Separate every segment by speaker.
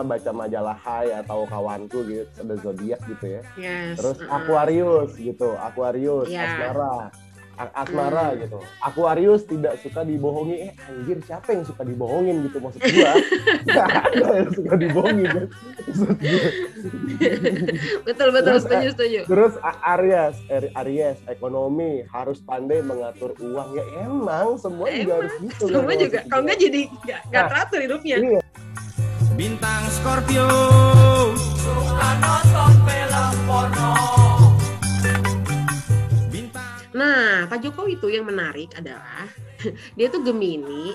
Speaker 1: Baca majalah Hai atau kawanku gitu ada zodiak gitu ya
Speaker 2: Yes.
Speaker 1: terus
Speaker 2: uh-uh.
Speaker 1: Aquarius gitu Aquarius
Speaker 2: Iya.
Speaker 1: asmara A- asmara gitu Aquarius tidak suka dibohongi eh anjir siapa yang suka dibohongin gitu maksud gua ada yang suka dibohongin kan
Speaker 2: betul betul
Speaker 1: Terus,
Speaker 2: setuju setuju.
Speaker 1: Terus Aries, Ari- Aries, ekonomi harus pandai mengatur uang ya emang semua juga
Speaker 2: Emang,
Speaker 1: harus gitu.
Speaker 2: Semua
Speaker 1: kan,
Speaker 2: juga, kalau
Speaker 1: gua.
Speaker 2: nggak jadi nggak nggak
Speaker 1: Nah.
Speaker 2: teratur hidupnya.
Speaker 1: Iya.
Speaker 3: Bintang Scorpio
Speaker 2: Nah, Pak Jokowi itu yang menarik adalah dia tuh Gemini,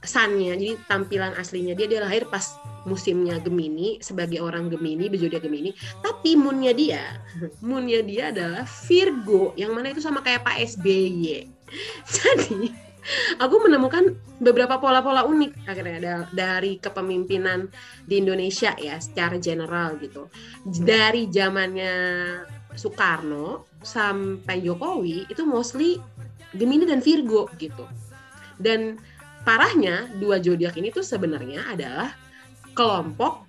Speaker 2: sunnya, jadi tampilan aslinya dia dia lahir pas musimnya Gemini sebagai orang Gemini berzodiak Gemini, tapi moonnya dia, moonnya dia adalah Virgo, yang mana itu sama kayak Pak SBY. Jadi aku menemukan beberapa pola-pola unik akhirnya da- dari kepemimpinan di Indonesia ya secara general gitu. Dari zamannya Soekarno sampai Jokowi itu mostly Gemini dan Virgo gitu. Dan parahnya dua zodiak ini tuh sebenarnya adalah kelompok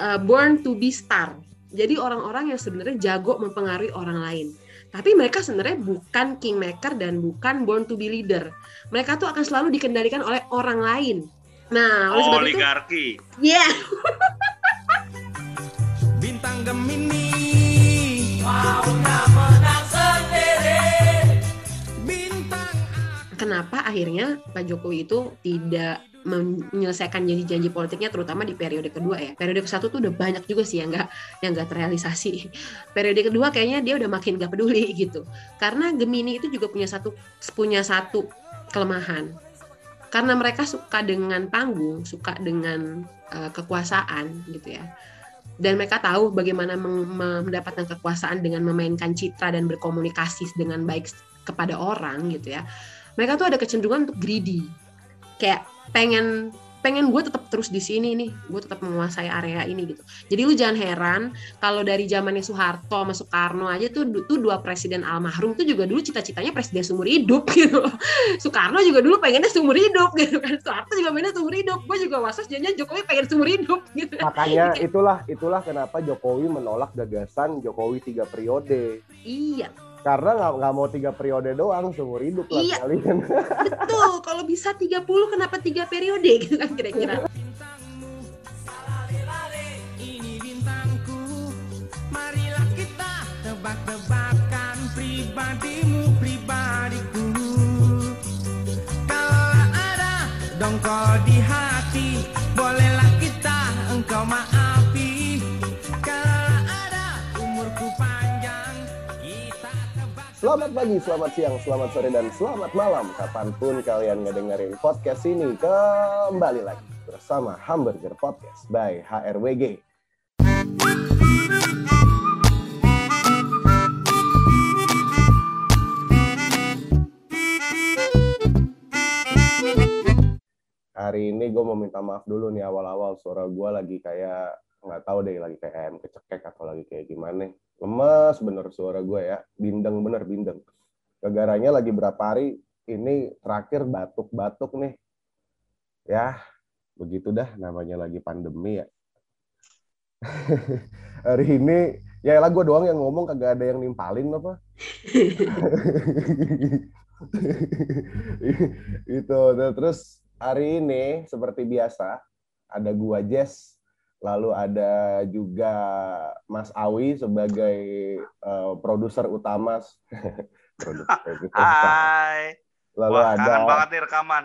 Speaker 2: uh, born to be star. Jadi orang-orang yang sebenarnya jago mempengaruhi orang lain. Tapi mereka sebenarnya bukan kingmaker dan bukan born to be leader. Mereka tuh akan selalu dikendalikan oleh orang lain. Nah, oleh sebab itu,
Speaker 4: oligarki.
Speaker 2: ya
Speaker 3: Bintang Gemini Bintang
Speaker 2: kenapa akhirnya Pak Jokowi itu tidak menyelesaikan janji-janji politiknya terutama di periode kedua ya? Periode ke satu tuh udah banyak juga sih yang nggak yang nggak terrealisasi. Periode kedua kayaknya dia udah makin gak peduli gitu. Karena Gemini itu juga punya satu punya satu kelemahan. Karena mereka suka dengan panggung suka dengan eh, kekuasaan gitu ya. Dan mereka tahu bagaimana mendapatkan kekuasaan dengan memainkan citra dan berkomunikasi dengan baik kepada orang gitu ya mereka tuh ada kecenderungan untuk greedy. Kayak pengen pengen gue tetap terus di sini nih gue tetap menguasai area ini gitu. Jadi lu jangan heran kalau dari zamannya Soeharto sama Soekarno aja tuh tuh dua presiden almarhum tuh juga dulu cita-citanya presiden seumur hidup gitu. Soekarno juga dulu pengennya seumur hidup gitu kan. Soeharto juga pengennya seumur hidup. Gue juga wasas jangan Jokowi pengen seumur hidup gitu.
Speaker 1: Makanya itulah itulah kenapa Jokowi menolak gagasan Jokowi tiga periode.
Speaker 2: iya
Speaker 1: Karena nggak nggak mau tiga periode doang seumur hidup lah
Speaker 2: Iya.
Speaker 1: kalian.
Speaker 2: betul kalau bisa 30 kenapa tiga periode gitu kan kira-kira
Speaker 3: bintangmu Lari-lari Ini bintangku Marilah kita tebak-tebakan Pribadimu, pribadiku Kalau ada dongkol di hati Bolehlah kita engkau maafi
Speaker 1: Selamat pagi, selamat siang, selamat sore, dan selamat malam. Kapan pun kalian ngedengerin podcast ini, kembali lagi bersama Hamburger Podcast by HRWG. Hari ini gue mau minta maaf dulu nih awal-awal suara gue lagi kayak nggak tahu deh lagi kayak ayam kecekek atau lagi kayak gimana. Lemes bener suara gue ya, bindeng bener bindeng. Kegaranya lagi berapa hari ini terakhir batuk-batuk nih. Ya, begitu dah namanya lagi pandemi ya. hari ini ya lah gue doang yang ngomong kagak ada yang nimpalin apa. itu terus hari ini seperti biasa ada gua Jess lalu ada juga Mas Awi sebagai eh, produser utama Produser.
Speaker 4: Hai.
Speaker 1: lalu
Speaker 4: Wah,
Speaker 1: ada
Speaker 4: banget nih rekaman.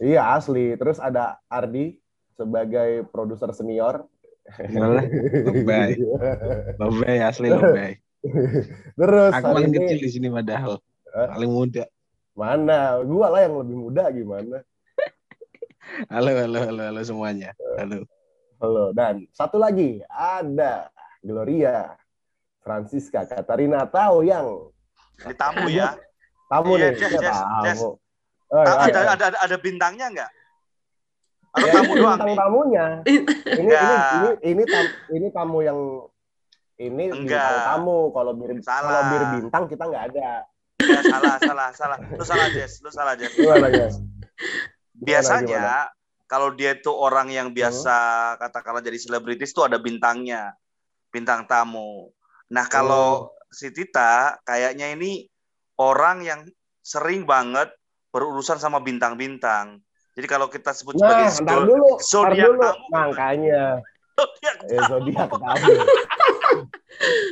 Speaker 1: iya asli terus ada Ardi sebagai produser senior.
Speaker 5: Lebay. Lebay asli lebay.
Speaker 1: terus
Speaker 5: Aku paling
Speaker 1: ini
Speaker 5: kecil di sini padahal. Paling muda.
Speaker 1: mana gua lah yang lebih muda gimana
Speaker 5: Halo, halo, halo, halo semuanya. Halo.
Speaker 1: Halo, dan satu lagi ada Gloria Francisca Katarina tahu yang
Speaker 4: Ini tamu ya.
Speaker 1: tamu
Speaker 4: Iya,
Speaker 1: nih,
Speaker 4: Jess,
Speaker 1: tamu.
Speaker 4: Jess.
Speaker 1: Oh, iya,
Speaker 4: ada,
Speaker 1: iya.
Speaker 4: ada, ada, ada bintangnya nggak? Atau
Speaker 1: Ya,
Speaker 4: tamu doang
Speaker 1: bintang
Speaker 4: nih?
Speaker 1: tamunya. Ini ini
Speaker 4: Enggak.
Speaker 1: ini ini tam, ini tamu yang ini bintang
Speaker 4: Enggak.
Speaker 1: tamu. Kalau bir
Speaker 4: Salah.
Speaker 1: kalau bir bintang kita nggak ada.
Speaker 4: Ya, salah, salah, salah. Lu salah, Jess. Lu salah, Jess.
Speaker 1: Gimana?
Speaker 4: Biasanya kalau dia itu orang yang biasa katakanlah jadi selebritis tuh ada bintangnya, bintang tamu. Nah kalau si Tita kayaknya ini orang yang sering banget berurusan sama bintang-bintang. Jadi kalau kita sebut
Speaker 1: Nah,
Speaker 4: sebagai zodiak-
Speaker 1: dulu, ntar
Speaker 4: zodiak
Speaker 1: dulu.
Speaker 4: tamu,
Speaker 1: Makanya,
Speaker 4: zodiak
Speaker 1: eh, zodiak tamu.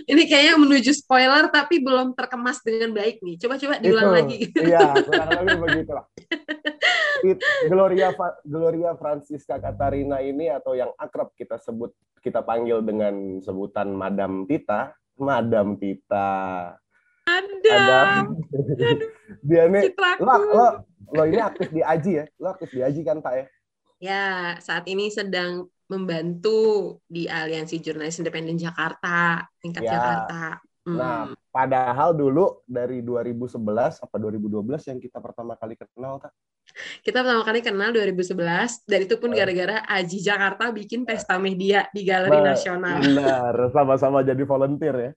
Speaker 2: Ini kayaknya menuju spoiler tapi belum terkemas dengan baik nih. Coba-coba diulang
Speaker 1: Itu,
Speaker 2: lagi.
Speaker 1: Iya, kurang lebih begitu lah. It- Gloria Gloria Francisca Katarina ini atau yang akrab kita sebut kita panggil dengan sebutan Madam Tita, Madam Tita.
Speaker 2: Ada.
Speaker 1: Ada dia nih lo lo lo ini aktif di Aji ya? Lo aktif di Aji kan tak ya?
Speaker 2: Ya, saat ini sedang membantu di Aliansi Jurnalis Independen Jakarta, tingkat
Speaker 1: Ya.
Speaker 2: Jakarta. Hmm.
Speaker 1: Nah, padahal dulu dari 2011 apa 2012 yang kita pertama kali kenal tak?
Speaker 2: Kita pertama kali kenal 2011, dan itu pun
Speaker 1: Eh.
Speaker 2: gara-gara Aji Jakarta bikin pesta media di Galeri
Speaker 1: Nah,
Speaker 2: Nasional.
Speaker 1: Benar, sama-sama jadi volunteer ya.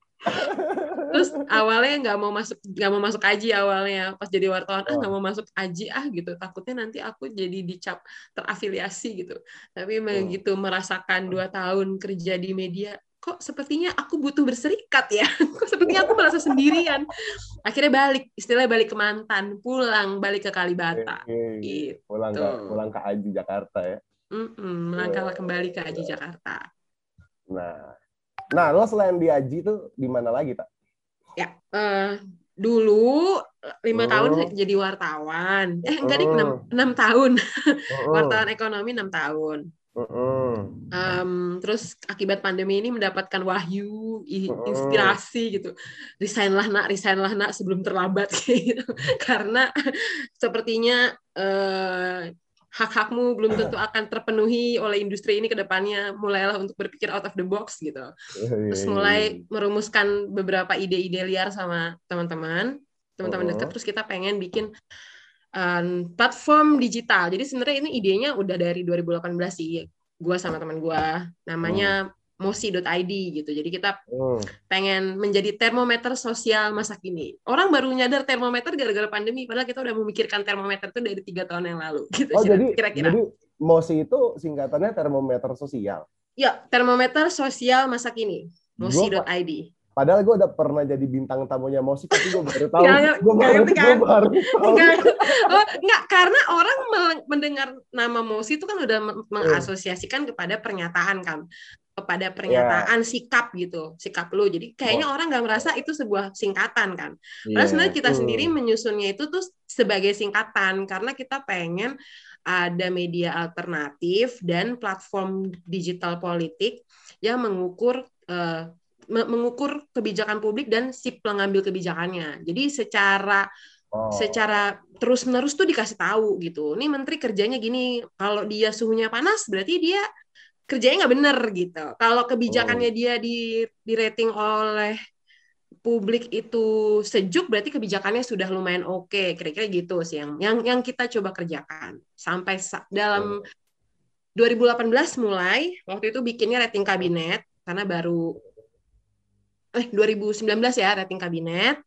Speaker 2: Terus awalnya nggak mau masuk nggak mau masuk Aji awalnya pas jadi wartawan ah nggak mau masuk Aji ah gitu takutnya nanti aku jadi dicap terafiliasi gitu tapi begitu merasakan dua tahun kerja di media kok sepertinya aku butuh berserikat ya kok sepertinya aku merasa sendirian akhirnya balik istilahnya balik ke mantan pulang balik ke Kalibata
Speaker 1: Oke.
Speaker 2: gitu
Speaker 1: Pulang ke pulang ke Aji Jakarta ya.
Speaker 2: Mm-mm, melangkah kembali ke Aji Jakarta
Speaker 1: Nah, nah lo selain di Aji tuh di mana lagi tak?
Speaker 2: ya eh, dulu lima
Speaker 1: Oh.
Speaker 2: tahun jadi wartawan eh enggak deh
Speaker 1: Oh.
Speaker 2: enam enam tahun wartawan ekonomi enam tahun Em, terus akibat pandemi ini mendapatkan wahyu inspirasi gitu. Resignlah nak resignlah nak sebelum terlambat gitu. Karena sepertinya eh, hak-hakmu belum tentu akan terpenuhi oleh industri ini ke depannya. Mulailah untuk berpikir out of the box gitu. Terus
Speaker 1: Iya,
Speaker 2: mulai merumuskan beberapa ide-ide liar sama teman-teman. Teman-teman dekat terus kita pengen bikin um, platform digital. Jadi sebenarnya ini idenya udah dari 2018 sih gua sama teman gua. Namanya mosi.id gitu. Jadi kita
Speaker 1: Hmm.
Speaker 2: pengen menjadi termometer sosial masa kini. Orang baru nyadar termometer gara-gara pandemi padahal kita udah memikirkan termometer itu dari tiga tahun yang lalu. Gitu
Speaker 1: Oh jadi
Speaker 2: kira-kira.
Speaker 1: jadi MOSI itu singkatannya termometer sosial.
Speaker 2: ya termometer sosial masa kini. Mosi.id
Speaker 1: Padahal gue udah pernah jadi bintang tamunya MOSI, tapi gue baru tahu.
Speaker 2: Nggak-
Speaker 1: Gue baru,
Speaker 2: ngerti
Speaker 1: gue
Speaker 2: kan?
Speaker 1: baru tahu.
Speaker 2: Enggak, oh, enggak karena orang mendengar nama Mosi itu kan udah men- mengasosiasikan kepada pernyataan kan, kepada pernyataan sikap gitu, sikap lu. Jadi kayaknya orang nggak merasa itu sebuah singkatan kan. Padahal
Speaker 5: Iya.
Speaker 2: sebenarnya kita
Speaker 1: Hmm.
Speaker 2: sendiri menyusunnya itu tuh sebagai singkatan karena kita pengen ada media alternatif dan platform digital politik yang mengukur eh, mengukur kebijakan publik dan si pengambil kebijakannya. Jadi secara
Speaker 1: Oh.
Speaker 2: secara terus menerus tuh dikasih tahu gitu. Nih menteri kerjanya gini, kalau dia suhunya panas berarti dia kerjanya nggak bener gitu. Kalau kebijakannya dia di di rating oleh publik itu sejuk berarti kebijakannya sudah lumayan oke. Kira-kira gitu sih yang yang yang kita coba kerjakan sampai sa- dalam 2018 mulai waktu itu bikinnya rating kabinet karena baru eh 2019 ya rating kabinet.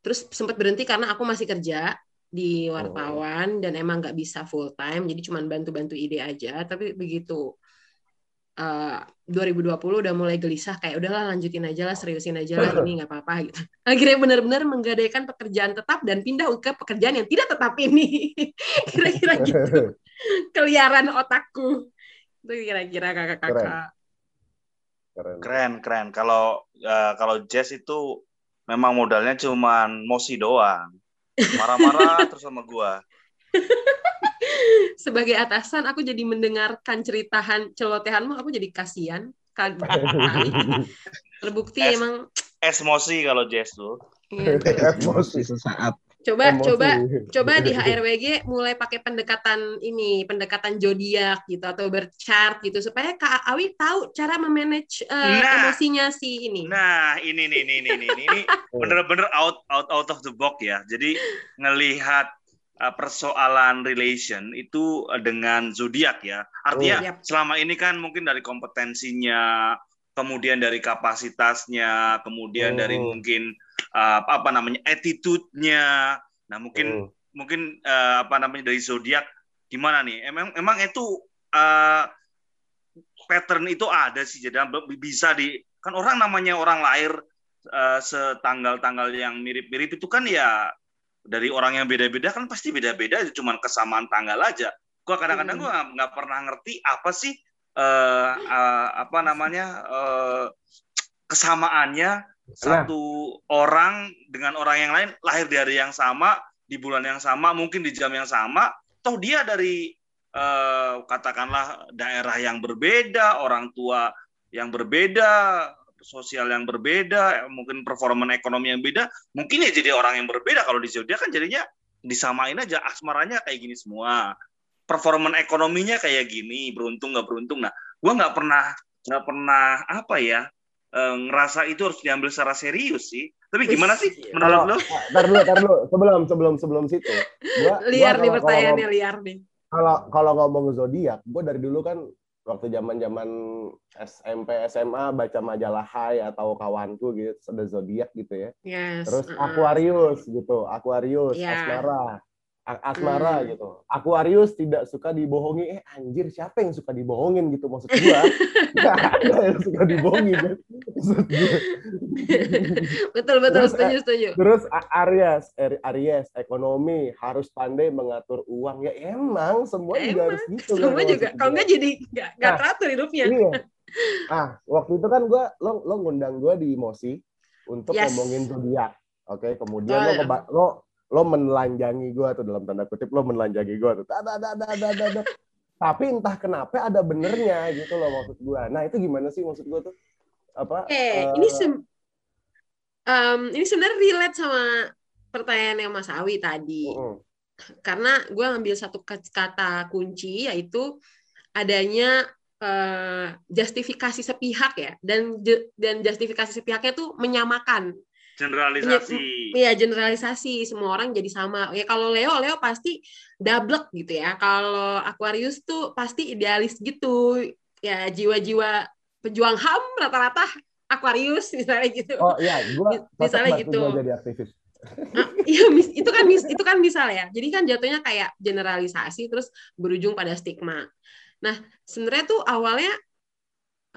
Speaker 2: Terus sempat berhenti karena aku masih kerja di wartawan dan emang nggak bisa full time jadi cuma bantu-bantu ide aja. Tapi begitu eh, 2020 udah mulai gelisah kayak udahlah lanjutin aja lah seriusin aja lah ini nggak apa-apa gitu. Akhirnya benar-benar menggadaikan pekerjaan tetap dan pindah ke pekerjaan yang tidak tetap ini. Kira-kira gitu. Keliaran otakku. Itu kira-kira kakak-kakak
Speaker 1: Keren.
Speaker 4: Keren, keren. Kalau eh, kalau jazz itu memang modalnya cuman mosi doang. Marah-marah terus sama gua.
Speaker 2: sebagai atasan aku jadi mendengarkan ceritahan celotehanmu aku jadi kasihan terbukti
Speaker 4: Es-
Speaker 2: emang
Speaker 4: Es mosi kalau jazz tuh.
Speaker 2: iya.
Speaker 5: Emosi sesaat.
Speaker 2: Coba
Speaker 1: Emosi.
Speaker 2: coba coba di HRWG mulai pakai pendekatan ini pendekatan zodiak gitu atau berchart gitu supaya Kak Awi tahu cara memanage eh,
Speaker 4: Nah.
Speaker 2: emosinya si ini
Speaker 4: Nah, ini nih, ini, ini, ini, ini, ini bener-bener out, out, out of the box ya. Jadi ngelihat uh, persoalan relation itu uh, dengan zodiak ya. Artinya
Speaker 2: Oh.
Speaker 4: Selama ini kan mungkin dari kompetensinya, kemudian dari kapasitasnya, kemudian
Speaker 1: Oh.
Speaker 4: dari mungkin uh, apa namanya attitude-nya. Nah, mungkin
Speaker 1: Hmm.
Speaker 4: mungkin uh, apa namanya dari zodiak gimana nih? Emang emang itu eh, pattern itu ada sih jadi bisa di kan orang namanya orang lahir eh, setanggal-tanggal yang mirip-mirip itu kan ya dari orang yang beda-beda kan pasti beda-beda cuman kesamaan tanggal aja gua kadang-kadang
Speaker 2: Hmm.
Speaker 4: gua nggak pernah ngerti apa sih eh, eh, apa namanya eh, kesamaannya satu orang dengan orang yang lain lahir di hari yang sama di bulan yang sama mungkin di jam yang sama. Toh dia dari eh, katakanlah daerah yang berbeda orang tua yang berbeda sosial yang berbeda mungkin performa ekonomi yang beda mungkin ya jadi orang yang berbeda. Kalau di zodiak kan jadinya disamain aja asmaranya kayak gini semua performa ekonominya kayak gini beruntung nggak beruntung nah gua nggak pernah nggak pernah apa ya eh, ngerasa itu harus diambil secara serius sih tapi gimana sih menurut
Speaker 1: Kalau-
Speaker 4: lo
Speaker 1: Ntar dulu, ntar dulu. Sebelum sebelum sebelum situ, gua, gua
Speaker 2: liar nih
Speaker 1: kalau- kalau
Speaker 2: pertanyaannya liar nih
Speaker 1: kalau kalau ngomong zodiak, gue dari dulu kan waktu zaman zaman SMP SMA baca majalah Hai atau kawanku gitu ada zodiak gitu ya.
Speaker 2: yes
Speaker 1: Terus. Aquarius gitu, Aquarius,
Speaker 2: Iya.
Speaker 1: Asmara. Asmara
Speaker 2: Hmm.
Speaker 1: gitu. Aquarius tidak suka dibohongi. Eh anjir, siapa yang suka dibohongin gitu maksud gua? Ada yang suka dibohongin. kan? Maksud gua.
Speaker 2: betul betul
Speaker 1: Terus,
Speaker 2: setuju setuju
Speaker 1: Terus Aries, Ari- Aries, ekonomi harus pandai mengatur uang. Ya emang semua juga
Speaker 2: Emang,
Speaker 1: harus gitu.
Speaker 2: semua
Speaker 1: kan,
Speaker 2: juga kalau nggak jadi nggak
Speaker 1: Nah,
Speaker 2: teratur hidupnya
Speaker 1: Iya. Ah, waktu itu kan gua lo lo ngundang gua di Mosi untuk
Speaker 2: Yes.
Speaker 1: ngomongin zodiak. Oke, kemudian lo
Speaker 2: Betul.
Speaker 1: keba- lo lo menelanjangi gua tuh dalam tanda kutip lo menelanjangi gua tuh. Ada ada ada ada ada. ada. Tapi entah kenapa ada benernya gitu loh maksud gua. Nah, itu gimana sih maksud gua tuh? Apa? Eh,
Speaker 2: ini sem- em, ini sebenarnya relate sama pertanyaan yang Mas Awi tadi.
Speaker 1: mm-mm.
Speaker 2: Karena gue ngambil satu kat- kata kunci yaitu adanya eh, justifikasi sepihak ya dan dan justifikasi sepihaknya tuh menyamakan
Speaker 4: generalisasi
Speaker 2: Iya generalisasi semua orang jadi sama. Ya kalau Leo Leo pasti double gitu ya. Kalau Aquarius tuh pasti idealis gitu. Ya jiwa-jiwa pejuang HAM rata-rata Aquarius misalnya gitu.
Speaker 1: Oh iya, gua
Speaker 2: misalnya gitu.
Speaker 1: gua jadi aktivis.
Speaker 2: Nah, Iya, mis- itu kan mis- itu kan misal ya. Jadi kan jatuhnya kayak generalisasi terus berujung pada stigma. Nah, sebenarnya tuh awalnya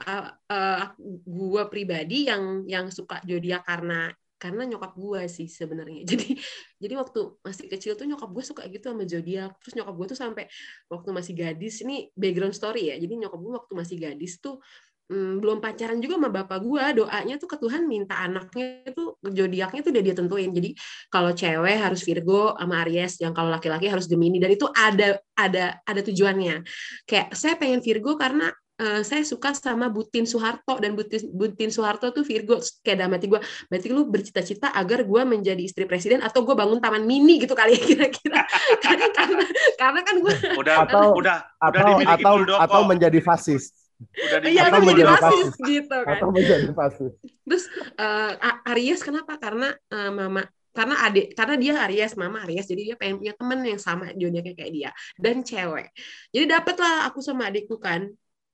Speaker 2: uh, uh, gua pribadi yang yang suka zodiak karena karena nyokap gua sih sebenarnya. Jadi jadi waktu masih kecil tuh nyokap gue suka gitu sama zodiak. Terus nyokap gue tuh sampai waktu masih gadis ini background story ya. Jadi nyokap gue waktu masih gadis tuh hmm, belum pacaran juga sama bapak gua doanya tuh ke Tuhan minta anaknya tuh zodiaknya tuh udah dia tentuin jadi kalau cewek harus Virgo sama Aries yang kalau laki-laki harus Gemini dan itu ada ada ada tujuannya kayak saya pengen Virgo karena eh, saya suka sama Butin Soeharto dan Butin, Butin Soeharto tuh Virgo kayak dalam hati gue berarti lu bercita-cita agar gue menjadi istri presiden atau gue bangun taman mini gitu kali ya kira-kira karena karena kan gue
Speaker 4: udah
Speaker 1: Atau-
Speaker 4: udah
Speaker 1: Atau
Speaker 4: dimiliki
Speaker 1: atau
Speaker 4: Muldoko.
Speaker 1: atau menjadi fasis.
Speaker 4: udah
Speaker 2: iya
Speaker 1: Atau menjadi fasis.
Speaker 2: gitu kan
Speaker 1: Atau menjadi fasis.
Speaker 2: Terus eh, A- Aries kenapa? Karena eh, mama karena adik karena dia Aries, mama Aries, jadi dia pengen punya temen yang sama zodiaknya kayak dia dan cewek. Jadi dapatlah aku sama adikku kan.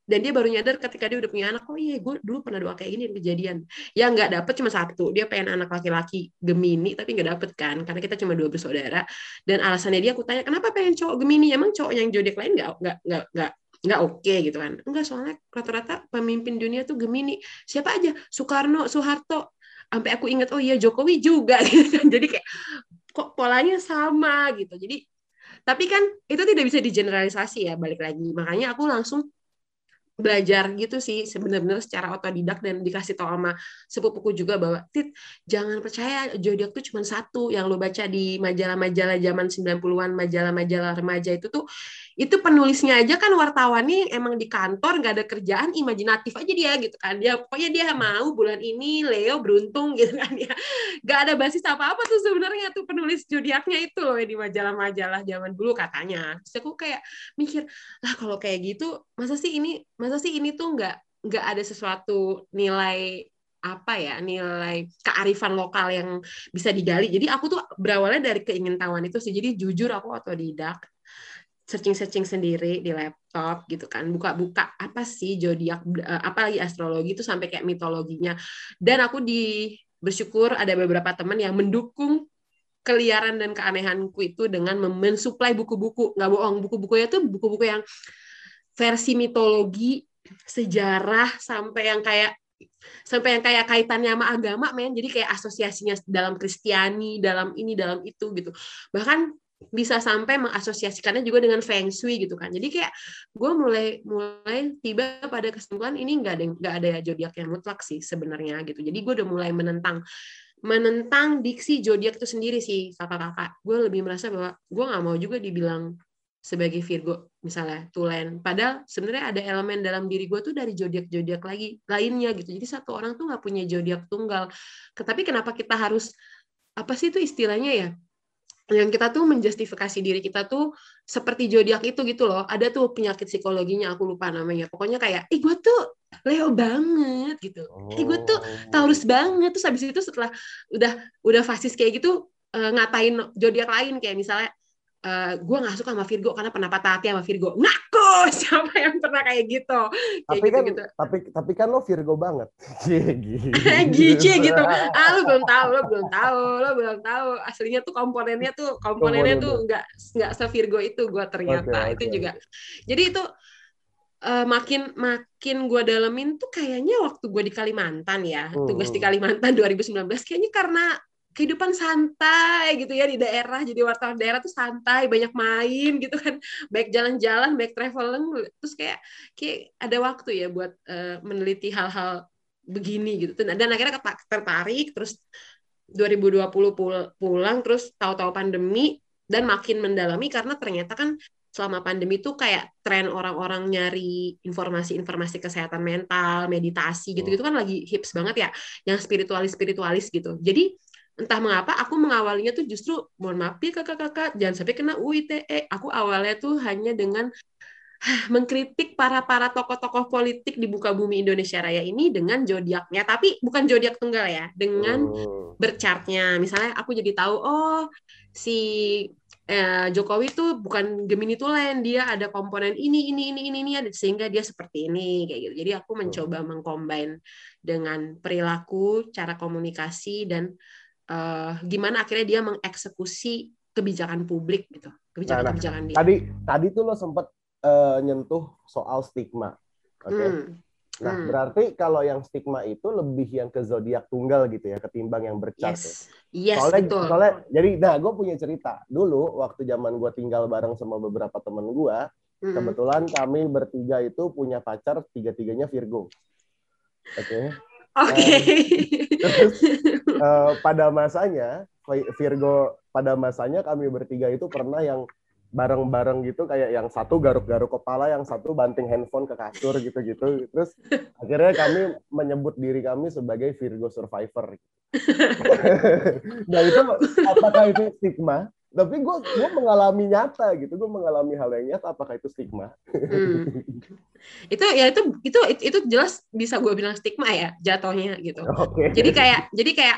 Speaker 2: Dan dia baru nyadar ketika dia udah punya anak, oh iya gue dulu pernah doa kayak gini kejadian. Ya nggak dapet cuma satu, dia pengen anak laki-laki Gemini tapi nggak dapet kan, karena kita cuma dua bersaudara. Dan alasannya dia aku tanya, kenapa pengen cowok Gemini? Emang cowok yang zodiak lain nggak nggak nggak nggak nggak oke gitu kan? Enggak soalnya rata-rata pemimpin dunia tuh Gemini. Siapa aja? Soekarno, Soeharto, sampai aku ingat oh iya Jokowi juga gitu kan jadi kayak kok polanya sama gitu jadi tapi kan itu tidak bisa digeneralisasi ya balik lagi makanya aku langsung belajar gitu sih sebenarnya secara otodidak dan dikasih tau sama sepupuku juga bahwa tit jangan percaya zodiak tuh cuma satu. Yang lo baca di majalah-majalah zaman 90-an majalah-majalah remaja itu tuh itu penulisnya aja kan wartawannya emang di kantor nggak ada kerjaan imajinatif aja dia gitu kan. Dia pokoknya dia mau bulan ini Leo beruntung gitu kan ya. Nggak ada basis apa-apa tuh sebenarnya tuh penulis zodiaknya itu loh di majalah-majalah zaman dulu katanya. Terus aku kayak mikir lah kalau kayak gitu masa sih ini masa sih ini tuh nggak nggak ada sesuatu nilai apa ya nilai kearifan lokal yang bisa digali? Jadi aku tuh berawalnya dari keingintahuan itu sih. Jadi jujur aku otodidak searching-searching sendiri di laptop gitu kan. Buka-buka apa sih zodiak eh, apalagi astrologi itu sampai kayak mitologinya. Dan aku di bersyukur ada beberapa teman yang mendukung keliaran dan keanehanku itu dengan men- mensuplai buku-buku. Nggak bohong buku-bukunya tuh buku-buku yang versi mitologi, sejarah sampai yang kayak sampai yang kayak kaitannya sama agama men. Jadi kayak asosiasinya dalam Kristiani dalam ini dalam itu gitu. Bahkan bisa sampai mengasosiasikannya juga dengan feng shui gitu kan. Jadi kayak gue mulai mulai tiba pada kesimpulan ini nggak ada nggak ada zodiak yang mutlak sih sebenarnya gitu. Jadi gue udah mulai menentang menentang diksi zodiak itu sendiri sih kakak-kakak. Gue lebih merasa bahwa gue nggak mau juga dibilang sebagai Virgo misalnya tulen. Padahal sebenarnya ada elemen dalam diri gue tuh dari zodiak zodiak lagi lainnya gitu. Jadi satu orang tuh nggak punya zodiak tunggal. Tapi kenapa kita harus apa sih itu istilahnya ya yang kita tuh menjustifikasi diri kita tuh seperti zodiak itu gitu loh. Ada tuh penyakit psikologinya aku lupa namanya. Pokoknya kayak ih gue tuh Leo banget gitu. Ih gue tuh Taurus banget. Terus habis itu setelah udah udah fasis kayak gitu uh, ngatain zodiak lain. Kayak misalnya Uh, gue nggak suka sama Virgo karena pernah patah hati sama Virgo. Ngaku siapa yang pernah kayak gitu? Kayak
Speaker 1: tapi
Speaker 2: gitu,
Speaker 1: kan
Speaker 2: gitu.
Speaker 1: tapi tapi kan lo Virgo banget.
Speaker 2: Gici gitu. Ah lu belum tahu, lo belum tahu, lo belum tahu. Aslinya tuh komponennya tuh komponennya tuh nggak nggak se Virgo itu gue ternyata
Speaker 1: Oke,
Speaker 2: itu juga. Jadi itu uh, makin makin gue dalemin tuh kayaknya waktu gue di Kalimantan ya
Speaker 1: Hmm.
Speaker 2: tugas di Kalimantan 2019 kayaknya karena kehidupan santai gitu ya di daerah jadi wartawan daerah tuh santai banyak main gitu kan. Baik jalan-jalan baik traveling terus kayak kayak ada waktu ya buat uh, meneliti hal-hal begini gitu. Dan akhirnya tertarik terus 2020 pul- pulang terus tahu-tahu pandemi dan makin mendalami karena ternyata kan selama pandemi tuh kayak tren orang-orang nyari informasi-informasi kesehatan mental, meditasi gitu-gitu kan lagi hips banget ya, yang spiritualis-spiritualis gitu. Jadi entah mengapa aku mengawalinya tuh justru mohon maaf ya kakak-kakak jangan sampai kena UITE. Aku awalnya tuh hanya dengan mengkritik para para tokoh-tokoh politik di buka bumi Indonesia Raya ini dengan zodiaknya, tapi bukan zodiak tunggal ya, dengan
Speaker 1: Hmm.
Speaker 2: berchartnya. Misalnya aku jadi tahu oh si eh, Jokowi tuh bukan Gemini Tulen, dia ada komponen ini ini ini ini ini sehingga dia seperti ini kayak gitu. Jadi aku mencoba mengcombine dengan perilaku, cara komunikasi dan eh, gimana akhirnya dia mengeksekusi kebijakan publik gitu. Kebijakan-kebijakan dia.
Speaker 1: Tadi tadi tuh lo sempet eh, nyentuh soal stigma. Oke.
Speaker 2: Hmm.
Speaker 1: Nah,
Speaker 2: Hmm.
Speaker 1: berarti kalau yang stigma itu lebih yang ke zodiak tunggal gitu ya, ketimbang yang bercat. ya.
Speaker 2: Yes. Yes,
Speaker 1: soalnya,
Speaker 2: betul.
Speaker 1: soalnya jadi nah gue punya cerita dulu waktu zaman gue tinggal bareng sama beberapa temen gue
Speaker 2: Hmm.
Speaker 1: kebetulan kami bertiga itu punya pacar tiga tiganya Virgo oke
Speaker 2: Oke.
Speaker 1: terus eh, pada masanya Virgo pada masanya kami bertiga itu pernah yang bareng-bareng gitu kayak yang satu garuk-garuk kepala yang satu banting handphone ke kasur gitu-gitu. Terus akhirnya kami menyebut diri kami sebagai Virgo survivor. Nah itu apakah itu stigma tapi gue gue mengalami nyata gitu gue mengalami hal yang nyata apakah itu stigma
Speaker 2: Hmm. itu ya itu itu itu jelas bisa gue bilang stigma ya jatuhnya gitu.
Speaker 1: oke
Speaker 2: Jadi kayak jadi kayak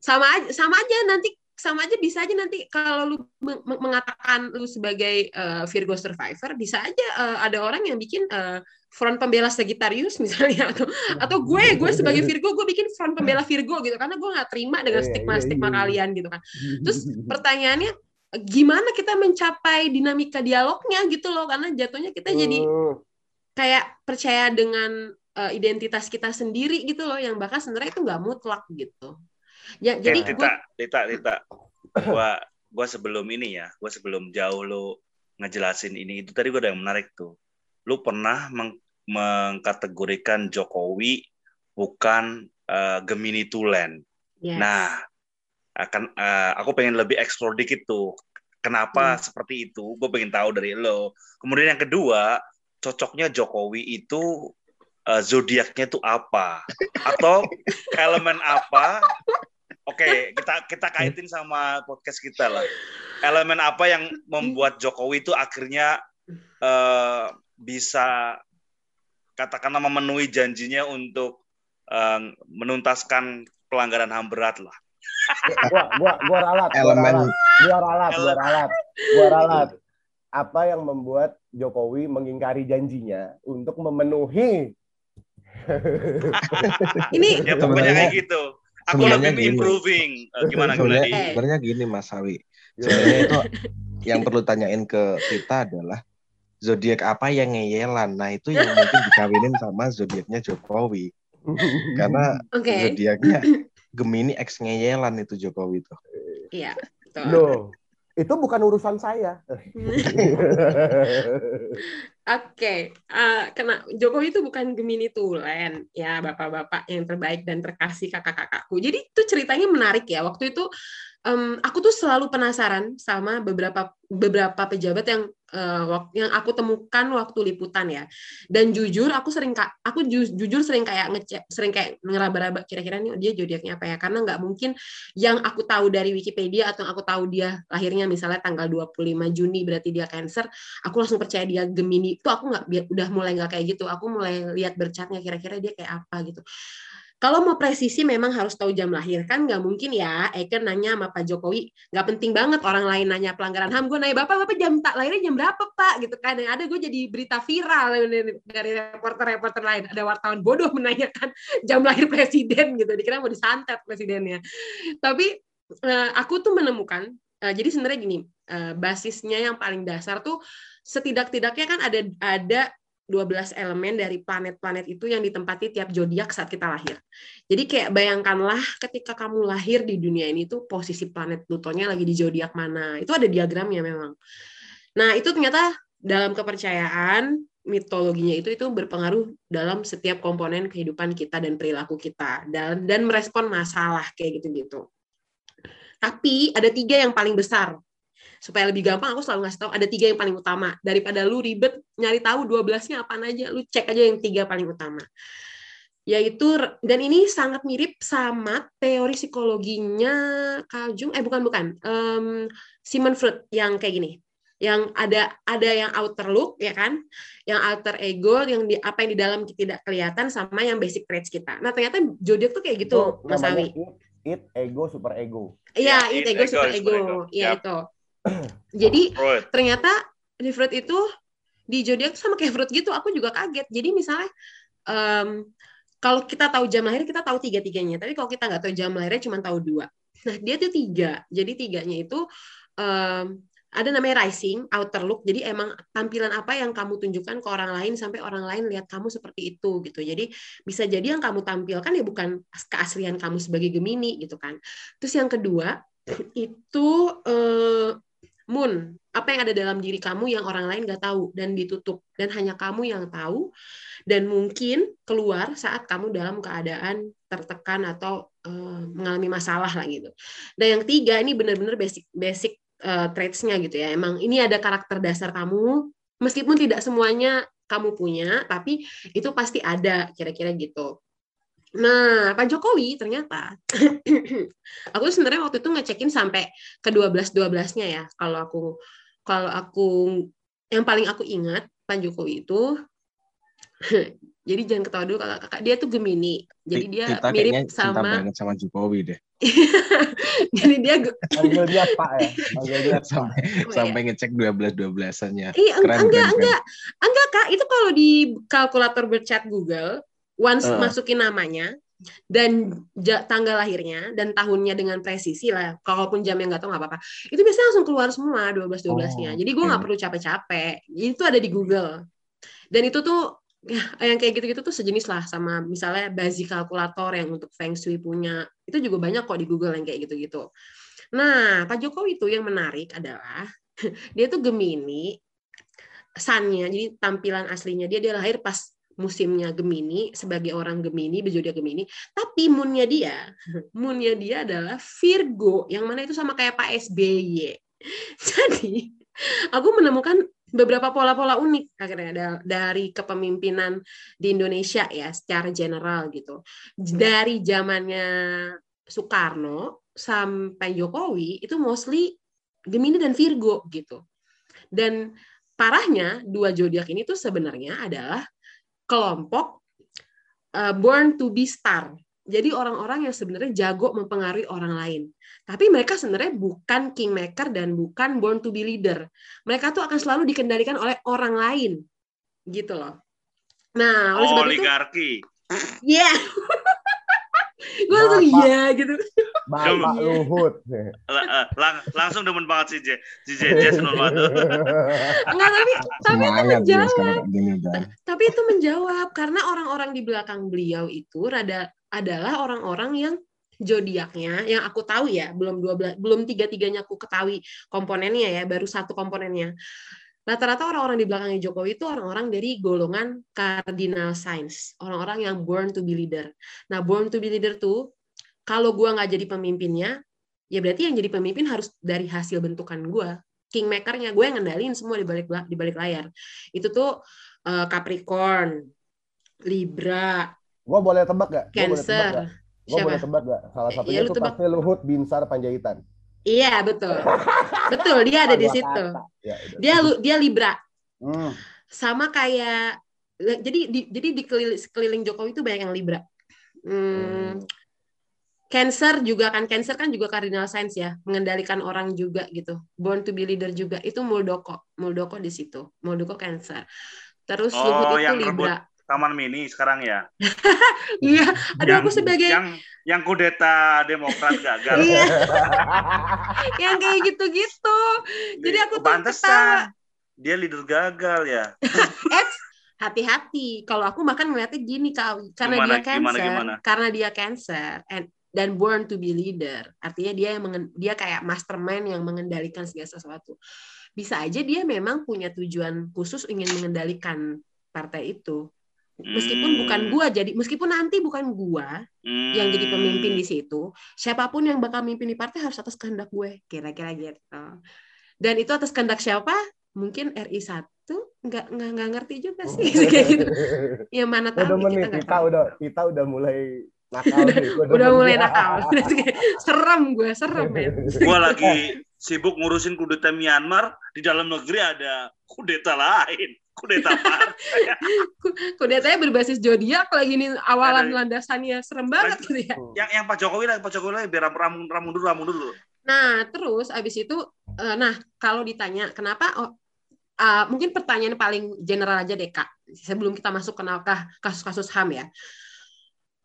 Speaker 2: sama aja sama aja nanti sama aja bisa aja nanti kalau lu meng- meng- mengatakan lu sebagai eh, Virgo survivor bisa aja eh, ada orang yang bikin eh, front pembela Sagittarius misalnya atau atau gue gue sebagai Virgo gue bikin front pembela Virgo gitu karena gue nggak terima dengan
Speaker 1: Iya,
Speaker 2: stigma
Speaker 1: iya,
Speaker 2: stigma
Speaker 1: iya.
Speaker 2: kalian gitu kan. Terus pertanyaannya gimana kita mencapai dinamika dialognya gitu loh karena jatuhnya kita jadi
Speaker 1: Hmm.
Speaker 2: kayak percaya dengan uh, identitas kita sendiri gitu loh yang bahkan sebenarnya itu nggak mutlak gitu. Ya, jadi
Speaker 4: eh,
Speaker 2: gue
Speaker 4: Tita, Tita, Tita. Gua gua sebelum ini ya, gua sebelum jauh lu ngejelasin ini itu tadi gua ada yang menarik tuh. Lu pernah meng- mengkategorikan Jokowi bukan eh, Gemini Tulen.
Speaker 2: yes.
Speaker 4: Nah, akan eh, aku pengen lebih explore dikit tuh. Kenapa
Speaker 2: Hmm.
Speaker 4: seperti itu? Gue pengen tahu dari lo. Kemudian yang kedua, cocoknya Jokowi itu eh, zodiaknya itu apa? Atau elemen apa? Oke, kita kita kaitin sama podcast kita lah. Elemen apa yang membuat Jokowi itu akhirnya eh, bisa katakanlah memenuhi janjinya untuk eh, menuntaskan pelanggaran HAM berat lah.
Speaker 1: Gua gua gua ralat
Speaker 5: Elemen
Speaker 1: gua ralat gua ralat gua ralat apa yang membuat Jokowi mengingkari janjinya untuk memenuhi
Speaker 2: ini
Speaker 4: Ya pokoknya
Speaker 5: Sebenarnya-
Speaker 4: kayak gitu. Aku
Speaker 5: sebenarnya
Speaker 4: lebih
Speaker 5: gini.
Speaker 4: improving. Eh, Gimana
Speaker 5: sebenarnya,
Speaker 4: gimana?
Speaker 5: sebenarnya gini Mas Sawi. Sebenarnya itu yang perlu tanyain ke kita adalah zodiak apa yang ngeyelan. Nah, itu yang mungkin dikawinin sama zodiaknya Jokowi. Karena
Speaker 2: Oke.
Speaker 5: zodiaknya Gemini X ngeyelan itu Jokowi tuh.
Speaker 2: Iya. betul.
Speaker 1: Loh, itu bukan urusan saya.
Speaker 2: Oke, eh, kena Jokowi itu bukan Gemini Tulen ya bapak-bapak yang terbaik dan terkasih kakak-kakakku. Jadi itu ceritanya menarik ya. Waktu itu em, aku tuh selalu penasaran sama beberapa beberapa pejabat yang wak- yang aku temukan waktu liputan ya. Dan jujur aku sering aku ju- jujur sering kayak ngecek sering kayak ngeraba-raba kira-kira nih dia zodiaknya apa ya? Karena nggak mungkin yang aku tahu dari Wikipedia atau aku tahu dia lahirnya misalnya tanggal 25 Juni berarti dia Cancer aku langsung percaya dia Gemini itu aku nggak udah mulai nggak kayak gitu aku mulai lihat bercatnya kira-kira dia kayak apa gitu kalau mau presisi memang harus tahu jam lahir. Kan nggak mungkin ya Eken nanya sama Pak Jokowi nggak penting banget orang lain nanya pelanggaran ham. Gue nanya bapak bapak jam tak lahirnya jam berapa pak? Gitu kan. Yang ada gue jadi berita viral dari reporter-reporter lain. Ada wartawan bodoh menanyakan jam lahir presiden gitu. Dikira mau disantet presidennya. Tapi eh, aku tuh menemukan eh, jadi sebenarnya gini eh, basisnya yang paling dasar tuh setidak-tidaknya kan ada ada 12 elemen dari planet-planet itu yang ditempati tiap zodiak saat kita lahir. Jadi kayak bayangkanlah ketika kamu lahir di dunia ini tuh posisi planet Plutonya lagi di zodiak mana. Itu ada diagramnya memang. Nah, itu ternyata dalam kepercayaan mitologinya itu itu berpengaruh dalam setiap komponen kehidupan kita dan perilaku kita dan dan merespon masalah kayak gitu-gitu. Tapi ada tiga yang paling besar supaya lebih gampang aku selalu ngasih tahu ada tiga yang paling utama. Daripada lu ribet nyari tahu 12-nya apaan aja lu cek aja yang tiga paling utama. Yaitu dan ini sangat mirip sama teori psikologinya Carl Jung eh bukan bukan Em, Sigmund Freud yang kayak gini. Yang ada ada yang outer look ya kan? Yang alter ego yang di apa yang di dalam tidak kelihatan sama yang basic traits kita. Nah ternyata zodiak tuh kayak gitu
Speaker 1: Itu
Speaker 2: Mas Awi.
Speaker 1: It, it, ego, super ego.
Speaker 2: iya
Speaker 4: Ya,
Speaker 2: it
Speaker 4: it,
Speaker 2: ego
Speaker 4: ego,
Speaker 2: super ego.
Speaker 4: ego.
Speaker 2: iya
Speaker 4: Yap.
Speaker 2: itu jadi
Speaker 4: Freud.
Speaker 2: ternyata di Freud itu di zodiak sama kayak Freud gitu aku juga kaget. Jadi misalnya em, kalau kita tahu jam lahir kita tahu tiga tiganya tapi kalau kita nggak tahu jam lahirnya cuma tahu dua. Nah dia tuh tiga. Jadi tiganya itu em, ada namanya rising outer look. Jadi emang tampilan apa yang kamu tunjukkan ke orang lain sampai orang lain lihat kamu seperti itu gitu. Jadi bisa jadi yang kamu tampilkan ya bukan keaslian kamu sebagai Gemini gitu kan. Terus yang kedua itu eh, moon apa yang ada dalam diri kamu yang orang lain nggak tahu dan ditutup dan hanya kamu yang tahu dan mungkin keluar saat kamu dalam keadaan tertekan atau eh, mengalami masalah lah gitu. Dan yang tiga ini benar-benar basic basic eh, traits-nya gitu ya. Emang ini ada karakter dasar kamu meskipun tidak semuanya kamu punya, tapi itu pasti ada kira-kira gitu. Nah, Pak Jokowi ternyata aku sebenarnya waktu itu ngecekin sampai ke 12 12-nya ya. Kalau aku kalau aku yang paling aku ingat Pak Jokowi itu jadi jangan ketawa dulu kakak, kakak dia tuh Gemini. Jadi dia
Speaker 5: Kita
Speaker 2: mirip
Speaker 5: kayaknya cinta
Speaker 2: sama
Speaker 5: banget sama Jokowi deh.
Speaker 2: jadi dia
Speaker 1: Panggil dia Pak ya. Panggil dia
Speaker 5: sampai
Speaker 2: Oh,
Speaker 5: sampai ngecek 12 12-annya.
Speaker 2: Iya, eng-
Speaker 5: Keren,
Speaker 2: enggak,
Speaker 5: keren,
Speaker 2: enggak. Enggak, Kak. Itu kalau di kalkulator berchat Google, once
Speaker 5: Eh.
Speaker 2: masukin namanya dan ja- tanggal lahirnya dan tahunnya dengan presisi lah. Kalaupun jamnya nggak tahu nggak apa-apa. Itu biasanya langsung keluar semua 12 12-nya.
Speaker 5: Oh,
Speaker 2: Jadi gue nggak
Speaker 5: oke.
Speaker 2: perlu capek-capek. Itu ada di Google. Dan itu tuh ya, yang kayak gitu-gitu tuh sejenis lah sama misalnya Bazi kalkulator yang untuk Feng Shui punya. Itu juga banyak kok di Google yang kayak gitu-gitu. Nah, Pak Jokowi itu yang menarik adalah dia tuh Gemini, sunnya, jadi tampilan aslinya dia dia lahir pas musimnya Gemini sebagai orang Gemini berjodiak Gemini, tapi moonnya dia, moonnya dia adalah Virgo, yang mana itu sama kayak Pak SBY. Jadi aku menemukan beberapa pola-pola unik akhirnya da- dari kepemimpinan di Indonesia ya secara general gitu. Dari zamannya Soekarno sampai Jokowi itu mostly Gemini dan Virgo gitu. Dan parahnya dua zodiak ini tuh sebenarnya adalah kelompok uh, born to be star. Jadi orang-orang yang sebenarnya jago mempengaruhi orang lain. Tapi mereka sebenarnya bukan kingmaker dan bukan born to be leader. Mereka tuh akan selalu dikendalikan oleh orang lain. Gitu loh. Nah, oleh sebab itu
Speaker 4: Oligarki.
Speaker 2: Iya. gue langsung iya gitu.
Speaker 1: Bapak. Luhut.
Speaker 4: Eh, lang- langsung demen banget si J. Si JJ seneng banget.
Speaker 2: Enggak tapi tapi itu menjawab. tapi itu menjawab karena orang-orang di belakang beliau itu rada adalah orang-orang yang zodiaknya yang aku tahu ya belum dua belas belum tiga tiganya aku ketahui komponennya ya baru satu komponennya rata-rata orang-orang di belakangnya Jokowi itu orang-orang dari golongan cardinal signs orang-orang yang born to be leader nah born to be leader tuh kalau gua nggak jadi pemimpinnya ya berarti yang jadi pemimpin harus dari hasil bentukan gua kingmakernya gue yang ngendalin semua di balik di balik layar itu tuh eh, Capricorn, Libra,
Speaker 1: Gue boleh tebak gak? Gue boleh tebak
Speaker 2: Cancer.
Speaker 1: gak? Gue boleh tebak gak? Salah
Speaker 2: Eh,
Speaker 1: satunya
Speaker 2: ya
Speaker 1: itu
Speaker 2: tebak.
Speaker 1: pasti Luhut Binsar Panjaitan.
Speaker 2: Iya betul, betul dia ada di situ.
Speaker 1: Ya.
Speaker 2: Dia dia Libra,
Speaker 1: Hmm.
Speaker 2: sama kayak jadi di, jadi di keliling, sekeliling Jokowi itu banyak yang Libra. Hmm, Cancer juga kan Cancer kan juga cardinal signs ya, mengendalikan orang juga gitu. Born to be leader juga itu Muldoko, Muldoko di situ, Muldoko Cancer. Terus
Speaker 4: Oh,
Speaker 2: Luhut itu
Speaker 4: yang
Speaker 2: Libra.
Speaker 4: Taman Mini sekarang ya.
Speaker 2: Iya, aduh
Speaker 4: yang,
Speaker 2: aku sebagai
Speaker 4: yang yang kudeta Demokrat gagal.
Speaker 2: Iya. yang kayak gitu-gitu. Jadi aku tuh ketawa.
Speaker 4: Dia leader gagal ya.
Speaker 2: Eits, hati-hati. Kalau aku makan ngeliatnya gini kau, karena
Speaker 4: Gimana,
Speaker 2: dia cancer,
Speaker 4: gimana, gimana?
Speaker 2: karena dia cancer and dan born to be leader. Artinya dia yang mengen- dia kayak mastermind yang mengendalikan segala sesuatu. Bisa aja dia memang punya tujuan khusus ingin mengendalikan partai itu. Meskipun
Speaker 4: Hmm.
Speaker 2: bukan gua jadi meskipun nanti bukan gua yang jadi pemimpin di situ, siapa pun yang bakal mimpin di partai harus atas kehendak gue, kira-kira gitu. Dan itu atas kehendak siapa? Mungkin RI 1 nggak nggak nggak ngerti juga sih kayak gitu. Ya mana tahu
Speaker 1: Udah
Speaker 2: ya,
Speaker 1: menit,
Speaker 2: kita
Speaker 1: kita
Speaker 2: tahu.
Speaker 1: udah kita udah mulai nakal nih.
Speaker 2: Udah mulai nakal. serem gue, serem men.
Speaker 4: Gua lagi sibuk ngurusin kudeta Myanmar, di dalam negeri ada kudeta lain. Kudeta partai.
Speaker 2: Kudetanya berbasis zodiak lagi nih awalan
Speaker 4: Ada-
Speaker 2: landasannya. Serem banget gitu ya.
Speaker 4: yang yang Pak Jokowi lah, Pak Jokowi lah biar ramu ramu dulu, ramu dulu.
Speaker 2: Nah, terus abis itu, eh, nah kalau ditanya kenapa, oh, ah, mungkin pertanyaan paling general aja deh kak, sebelum kita masuk ke nakah kasus-kasus ham ya,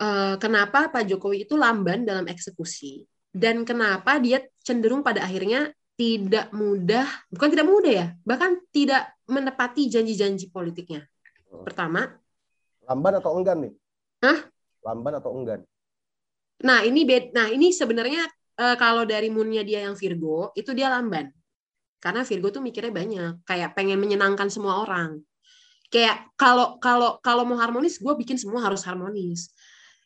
Speaker 2: Eh, kenapa Pak Jokowi itu lamban dalam eksekusi? Dan kenapa dia cenderung pada akhirnya tidak mudah, bukan tidak mudah ya, bahkan tidak menepati janji-janji politiknya. Pertama,
Speaker 1: Lamban atau enggan nih?
Speaker 2: Hah?
Speaker 1: Lamban atau enggan?
Speaker 2: Nah, ini bed nah ini sebenarnya eh, kalau dari moonnya dia yang Virgo, itu dia lamban. Karena Virgo tuh mikirnya banyak, kayak pengen menyenangkan semua orang. Kayak kalau kalau kalau mau harmonis, gue bikin semua harus harmonis.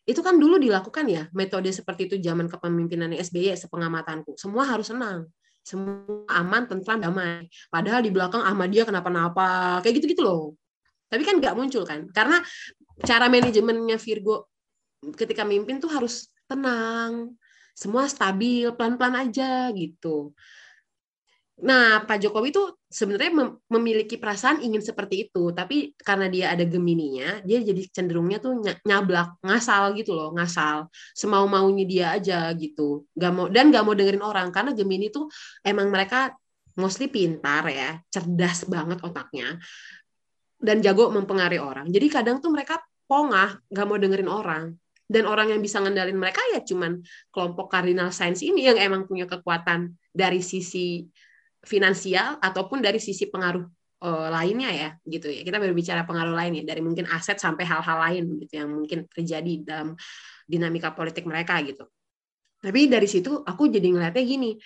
Speaker 2: Itu kan dulu dilakukan ya, metode seperti itu zaman kepemimpinan SBY sepengamatanku. Semua harus senang. Semua aman, tentram, damai. Padahal di belakang Ahmadiyah kenapa-napa. Kayak gitu-gitu loh. Tapi kan nggak muncul kan. Karena cara manajemennya Virgo ketika mimpin tuh harus tenang, semua stabil, pelan-pelan aja gitu. Nah, Pak Jokowi itu sebenarnya mem- memiliki perasaan ingin seperti itu, tapi karena dia ada Gemininya, dia jadi cenderungnya tuh ny- nyablak, ngasal gitu loh, ngasal, semau maunya dia aja gitu, gak mau dan gak mau dengerin orang karena Gemini tuh emang mereka mostly pintar ya, cerdas banget otaknya, dan jago mempengaruhi orang. Jadi kadang tuh mereka pongah, gak mau dengerin orang. Dan orang yang bisa ngendalin mereka ya cuman kelompok cardinal signs ini yang emang punya kekuatan dari sisi finansial ataupun dari sisi pengaruh eh, lainnya ya gitu ya. Kita berbicara pengaruh lain ya dari mungkin aset sampai hal-hal lain gitu yang mungkin terjadi dalam dinamika politik mereka gitu. Tapi dari situ aku jadi ngeliatnya gini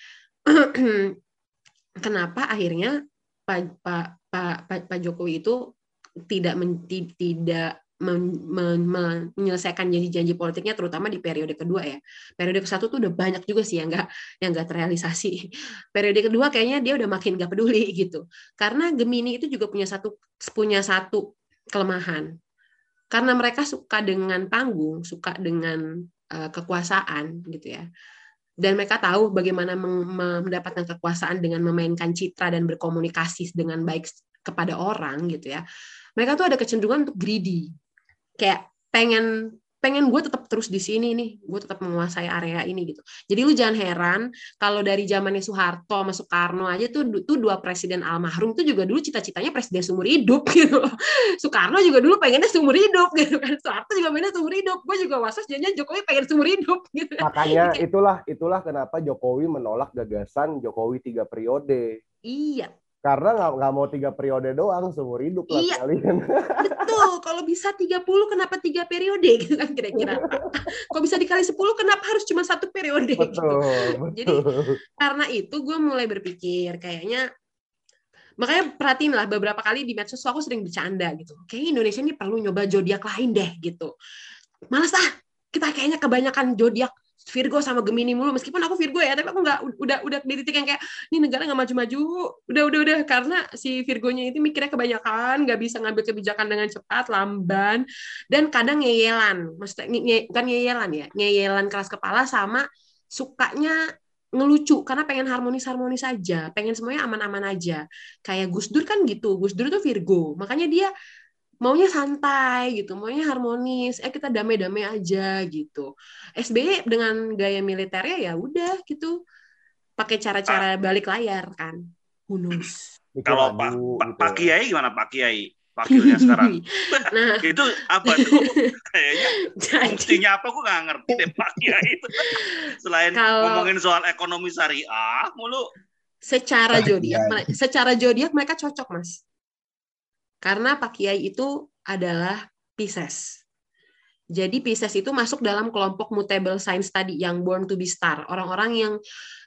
Speaker 2: kenapa akhirnya Pak Pak Pak, Pak, Jokowi itu tidak men, ti- tidak men- men- men- menyelesaikan janji-janji politiknya terutama di periode kedua ya. Periode ke satu tuh udah banyak juga sih yang nggak yang nggak terrealisasi. Periode kedua kayaknya dia udah makin nggak peduli gitu. Karena Gemini itu juga punya satu punya satu kelemahan. Karena mereka suka dengan panggung, suka dengan eh, kekuasaan gitu ya. Dan mereka tahu bagaimana mendapatkan kekuasaan dengan memainkan citra dan berkomunikasi dengan baik kepada orang gitu ya. Mereka tuh ada kecenderungan untuk greedy kayak pengen pengen gue tetap terus di sini nih, gue tetap menguasai area ini gitu. Jadi lu jangan heran kalau dari zamannya Soeharto sama Soekarno aja tuh tuh dua presiden almarhum tuh juga dulu cita-citanya presiden seumur hidup gitu. Soekarno juga dulu pengennya seumur hidup gitu kan. Soeharto juga pengennya seumur hidup. Gue juga wasas jangan Jokowi pengen seumur hidup gitu.
Speaker 1: Makanya itulah itulah kenapa Jokowi menolak gagasan Jokowi tiga periode.
Speaker 2: Iya,
Speaker 1: Karena nggak nggak mau tiga periode doang seumur hidup lah
Speaker 2: Iya.
Speaker 1: kalian.
Speaker 2: betul. Kalau bisa 30 kenapa tiga periode gitu kan kira-kira. Kalau bisa dikali 10 kenapa harus cuma satu periode gitu.
Speaker 1: Betul,
Speaker 2: Jadi,
Speaker 1: betul.
Speaker 2: karena itu gue mulai berpikir kayaknya makanya perhatiin lah beberapa kali di medsos aku sering bercanda gitu kayaknya Indonesia ini perlu nyoba zodiak lain deh gitu malas ah kita kayaknya kebanyakan zodiak Virgo sama Gemini mulu meskipun aku Virgo ya tapi aku nggak udah udah di titik yang kayak ini negara nggak maju-maju udah udah udah karena si Virgonya itu mikirnya kebanyakan nggak bisa ngambil kebijakan dengan cepat lamban dan kadang ngeyelan maksudnya nge- bukan ngeyelan ya ngeyelan keras kepala sama sukanya ngelucu karena pengen harmonis-harmonis aja, pengen semuanya aman-aman aja. Kayak Gus Dur kan gitu, Gus Dur tuh Virgo, makanya dia maunya santai gitu, maunya harmonis, eh kita damai-damai aja gitu. SBY dengan gaya militernya ya udah gitu, pakai cara-cara balik layar kan.
Speaker 1: Mikir
Speaker 4: Kalau Pak Pak
Speaker 1: gitu.
Speaker 4: Pak Kiai gimana Pak Kiai? Wakilnya sekarang.
Speaker 2: nah,
Speaker 4: itu apa tuh? Kayaknya fungsinya apa gue nggak ngerti deh Pak Kiai itu. Selain
Speaker 2: Kalau-
Speaker 4: ngomongin soal ekonomi syariah mulu.
Speaker 2: secara
Speaker 5: Pak
Speaker 2: zodiak,
Speaker 5: Kiai.
Speaker 2: secara zodiak mereka cocok mas, karena Pak Kiai itu adalah Pisces. Jadi Pisces itu masuk dalam kelompok mutable signs tadi yang born to be star, orang-orang yang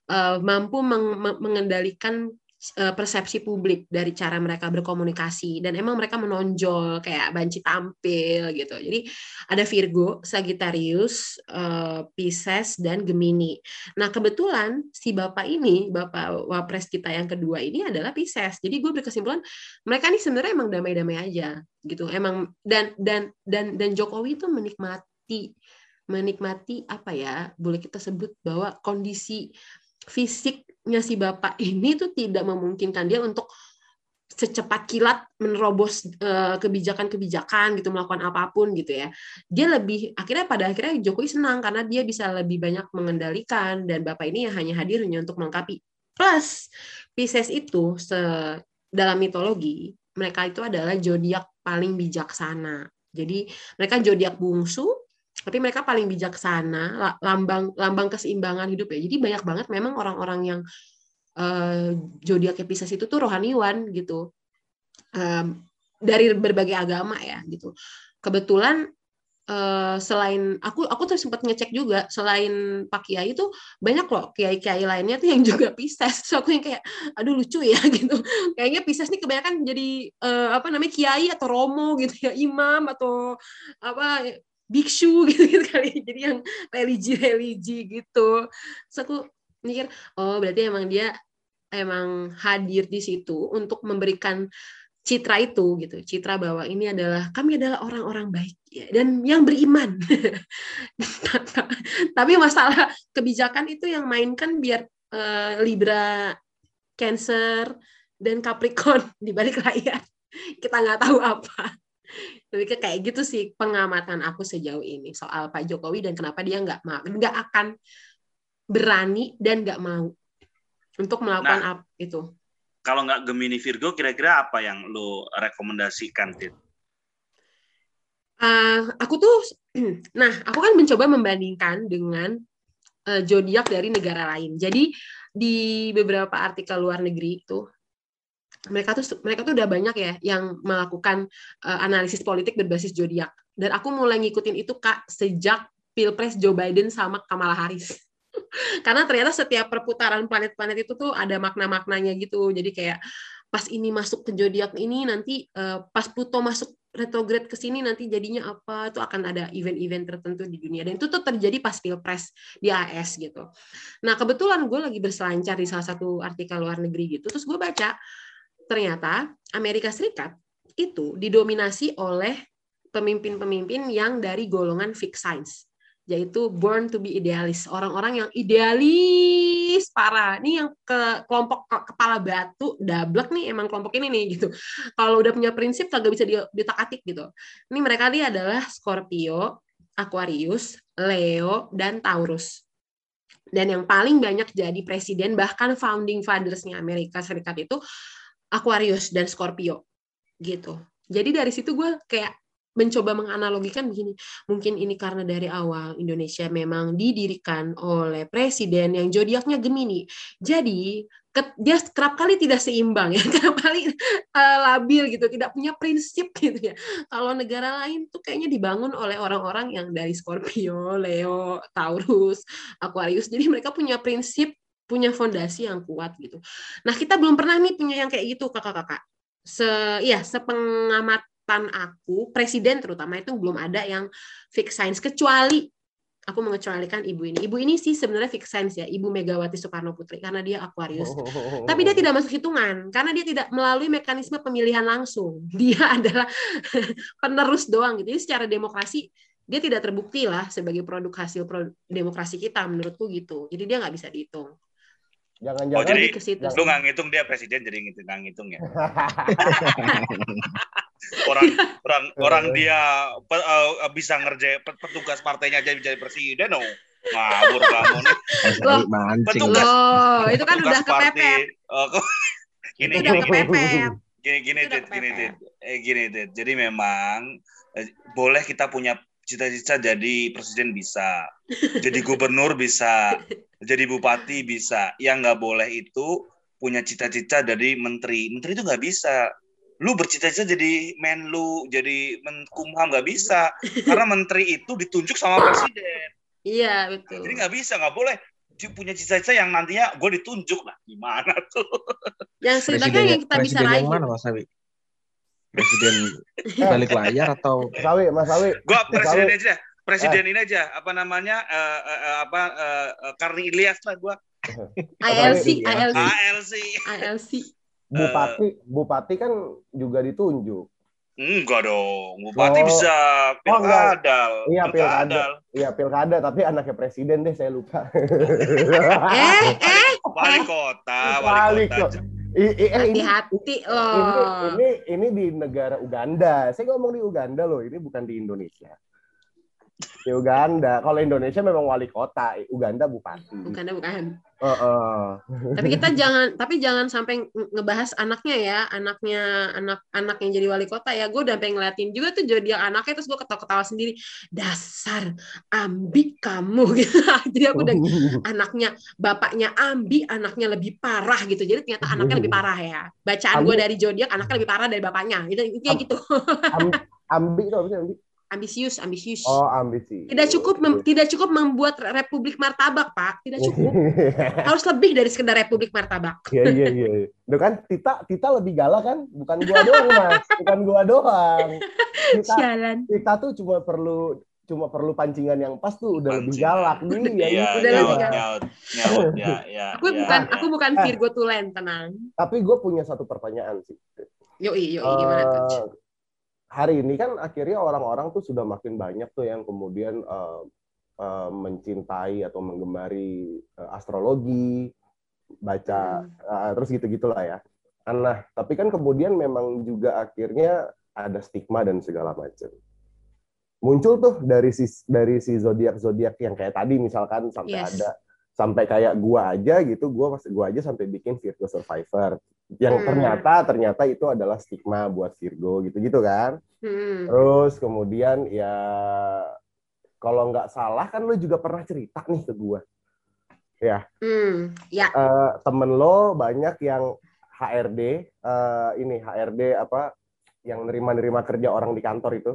Speaker 2: eh, mampu meng- me- mengendalikan persepsi publik dari cara mereka berkomunikasi dan emang mereka menonjol kayak banci tampil gitu. Jadi ada Virgo, Sagittarius, eh, Pisces dan Gemini. Nah, kebetulan si Bapak ini, Bapak Wapres kita yang kedua ini adalah Pisces. Jadi gue berkesimpulan mereka ini sebenarnya emang damai-damai aja gitu. Emang dan dan dan dan Jokowi itu menikmati menikmati apa ya? Boleh kita sebut bahwa kondisi fisiknya si Bapak ini tuh tidak memungkinkan dia untuk secepat kilat menerobos eh, kebijakan-kebijakan gitu melakukan apa pun gitu ya. Dia lebih akhirnya pada akhirnya Jokowi senang karena dia bisa lebih banyak mengendalikan dan bapak ini hanya hadir hanya untuk melengkapi. Plus Pisces itu se dalam mitologi mereka itu adalah zodiak paling bijaksana. Jadi mereka zodiak bungsu tapi mereka paling bijaksana la- lambang lambang keseimbangan hidup ya. Jadi banyak banget memang orang-orang yang eh, zodiaknya Pisces itu tuh rohaniwan gitu. Em, dari berbagai agama ya gitu. Kebetulan eh, selain aku aku tuh sempat ngecek juga selain Pak Kiai itu banyak loh kiai-kiai lainnya tuh yang juga Pisces. So aku yang kayak aduh lucu ya gitu. Kayaknya Pisces nih kebanyakan jadi eh, apa namanya kiai atau romo gitu ya imam atau apa biksu gitu, gitu kali. Jadi yang religi-religi gitu. Terus aku mikir oh berarti emang dia emang hadir di situ untuk memberikan citra itu gitu. Citra bahwa ini adalah kami adalah orang-orang baik ya, dan yang beriman. Tapi masalah kebijakan itu yang mainkan biar eh, Libra Cancer dan Capricorn di balik layar. Kita nggak tahu apa tapi kayak gitu sih pengamatan aku sejauh ini soal Pak Jokowi dan kenapa dia nggak mau nggak akan berani dan nggak mau untuk melakukan
Speaker 4: Nah.
Speaker 2: ap- itu
Speaker 4: Kalau nggak Gemini Virgo, kira-kira apa yang lo rekomendasikan, Tit?
Speaker 2: Eh, aku tuh, nah, aku kan mencoba membandingkan dengan eh, zodiak dari negara lain. Jadi di beberapa artikel luar negeri itu mereka tuh mereka tuh udah banyak ya yang melakukan eh, analisis politik berbasis zodiak. Dan aku mulai ngikutin itu kak sejak pilpres Joe Biden sama Kamala Harris. Karena ternyata setiap perputaran planet-planet itu tuh ada makna-maknanya gitu. Jadi kayak pas ini masuk ke zodiak ini nanti eh, pas Pluto masuk retrograde ke sini nanti jadinya apa itu akan ada event-event tertentu di dunia dan itu tuh terjadi pas pilpres di AS gitu. Nah kebetulan gue lagi berselancar di salah satu artikel luar negeri gitu, terus gue baca ternyata Amerika Serikat itu didominasi oleh pemimpin-pemimpin yang dari golongan fixed signs yaitu born to be idealis orang-orang yang idealis parah. Ini yang ke kelompok ke- kepala batu dablek nih emang kelompok ini nih gitu. Kalau udah punya prinsip kagak bisa di- ditak-atik gitu. Ini mereka nih adalah Scorpio Aquarius, Leo, dan Taurus. Dan yang paling banyak jadi presiden bahkan founding fathers-nya Amerika Serikat itu Aquarius dan Scorpio gitu. Jadi dari situ gue kayak mencoba menganalogikan begini, mungkin ini karena dari awal Indonesia memang didirikan oleh presiden yang zodiaknya Gemini. Jadi dia kerap kali tidak seimbang ya, kerap kali eh, labil gitu, tidak punya prinsip gitu ya. Kalau negara lain tuh kayaknya dibangun oleh orang-orang yang dari Scorpio, Leo, Taurus, Aquarius. Jadi mereka punya prinsip, punya fondasi yang kuat gitu. Nah, kita belum pernah nih punya yang kayak gitu, Kakak-kakak. Se ya, sepengamatan aku, presiden terutama itu belum ada yang fix science kecuali aku mengecualikan ibu ini. Ibu ini sih sebenarnya fix science ya, Ibu Megawati Soekarno Putri karena dia Aquarius. Tapi dia tidak masuk hitungan karena dia tidak melalui mekanisme pemilihan langsung. Dia adalah penerus doang gitu. Jadi secara demokrasi dia tidak terbukti lah sebagai produk hasil pro- demokrasi kita menurutku gitu. Jadi dia nggak bisa dihitung.
Speaker 1: Jangan-jangan
Speaker 4: Oh, jadi
Speaker 2: ke situ.
Speaker 4: Lu nggak ngitung dia presiden jadi ngitung nggak ngitung ya. orang orang orang dia pe- eh, bisa ngerjain pe- petugas partainya aja jadi presiden oh. Ngawur kamu nih. Petugas-
Speaker 2: Loh, itu kan
Speaker 4: Petugas
Speaker 2: udah kepepet.
Speaker 4: Kok- gini
Speaker 2: Itu
Speaker 4: gini gini
Speaker 2: kepepet.
Speaker 4: gini gini. Eh, gini Dit. Jadi memang eh, boleh kita punya cita-cita jadi presiden bisa, jadi gubernur bisa, jadi bupati bisa. Yang nggak boleh itu punya cita-cita jadi menteri. Menteri itu nggak bisa. Lu bercita-cita jadi menlu, jadi menkumham nggak bisa, karena menteri itu ditunjuk sama presiden.
Speaker 2: Iya, betul.
Speaker 4: Jadi nggak bisa, nggak boleh punya cita-cita yang nantinya gue ditunjuk lah. Gimana tuh?
Speaker 2: Yang sebenarnya yang kita bisa raih.
Speaker 5: yang mana Mas Ari? Presiden balik layar atau
Speaker 1: Mas Awi, Mas Awi.
Speaker 4: Gue presiden aja, presiden ini aja. Apa namanya? eh, eh, eh, apa eh, eh, Karni Ilyas lah gue.
Speaker 2: ILC,
Speaker 5: Iya.
Speaker 2: ILC,
Speaker 4: ALC.
Speaker 2: ILC.
Speaker 1: Bupati, Bupati kan juga ditunjuk.
Speaker 4: Enggak dong, bupati
Speaker 1: Oh.
Speaker 4: bisa
Speaker 1: Oh, enggak.
Speaker 4: pilkadal.
Speaker 1: Iya, pilkada. Iya pilkada, tapi anaknya presiden deh saya lupa.
Speaker 2: Eh, eh,
Speaker 4: Wali kota,
Speaker 1: Wali
Speaker 4: wali
Speaker 1: kota. eh, ini,
Speaker 2: hati-hati
Speaker 1: ini,
Speaker 2: loh.
Speaker 1: ini ini di negara Uganda. Saya ngomong di Uganda loh, ini bukan di Indonesia. Di Uganda. Kalau Indonesia memang wali kota, Uganda bupati.
Speaker 2: Bukan, bukan.
Speaker 1: Heeh.
Speaker 2: Tapi kita jangan, tapi jangan sampai nge- ngebahas anaknya ya, anaknya, anak-anak yang jadi wali kota ya. Gue udah pengen ngeliatin juga tuh zodiak anaknya, terus gue ketawa-ketawa sendiri. Dasar ambi kamu gitu. Jadi aku udah anaknya, bapaknya ambi, anaknya lebih parah gitu. Jadi ternyata anaknya lebih parah ya. Bacaan gue
Speaker 1: Ambi-
Speaker 2: dari zodiak, anaknya lebih parah dari bapaknya. Itu intinya
Speaker 1: Am-
Speaker 2: gitu.
Speaker 1: Am- ambi itu apa sih ambi?
Speaker 2: Ambisius, ambisius.
Speaker 1: Oh, ambisi.
Speaker 2: Tidak cukup, mem- tidak cukup membuat republik martabak, Pak. Tidak cukup. Harus lebih dari sekedar republik martabak.
Speaker 1: Iya iya iya. Itu kan Tita Tita lebih galak kan? Bukan gua doang, Mas. Bukan gua doang. Tita
Speaker 2: Sialan.
Speaker 1: Tita tuh cuma perlu cuma perlu pancingan yang pas tuh udah lebih galak nih. Ya,
Speaker 4: Iya,
Speaker 1: itu
Speaker 2: Udah lebih galak.
Speaker 4: nyaut, nyaut, ya, ya.
Speaker 2: Aku
Speaker 4: ya,
Speaker 2: bukan,
Speaker 4: ya.
Speaker 2: aku bukan
Speaker 1: Eh.
Speaker 2: Virgo Tulen, tenang.
Speaker 1: Tapi gue punya satu pertanyaan sih.
Speaker 2: Yoi, yoi, gimana tuh?
Speaker 1: Hari ini kan akhirnya orang-orang tuh sudah makin banyak tuh yang kemudian eh, eh, mencintai atau menggemari eh, astrologi, baca eh, terus gitu-gitulah ya. Nah, tapi kan kemudian memang juga akhirnya ada stigma dan segala macam. Muncul tuh dari si dari si zodiak zodiak yang kayak tadi misalkan sampai
Speaker 2: Yes.
Speaker 1: ada sampai kayak gua aja gitu, gua gua aja sampai bikin Virgo Survivor yang
Speaker 2: Hmm.
Speaker 1: ternyata ternyata itu adalah stigma buat Virgo gitu-gitu kan.
Speaker 2: Hmm.
Speaker 1: Terus kemudian ya kalau nggak salah kan lu juga pernah cerita nih ke gua.
Speaker 2: Hmm. Ya,
Speaker 1: Eh, temen lo banyak yang HRD eh, ini HRD apa yang nerima-nerima kerja orang di kantor itu,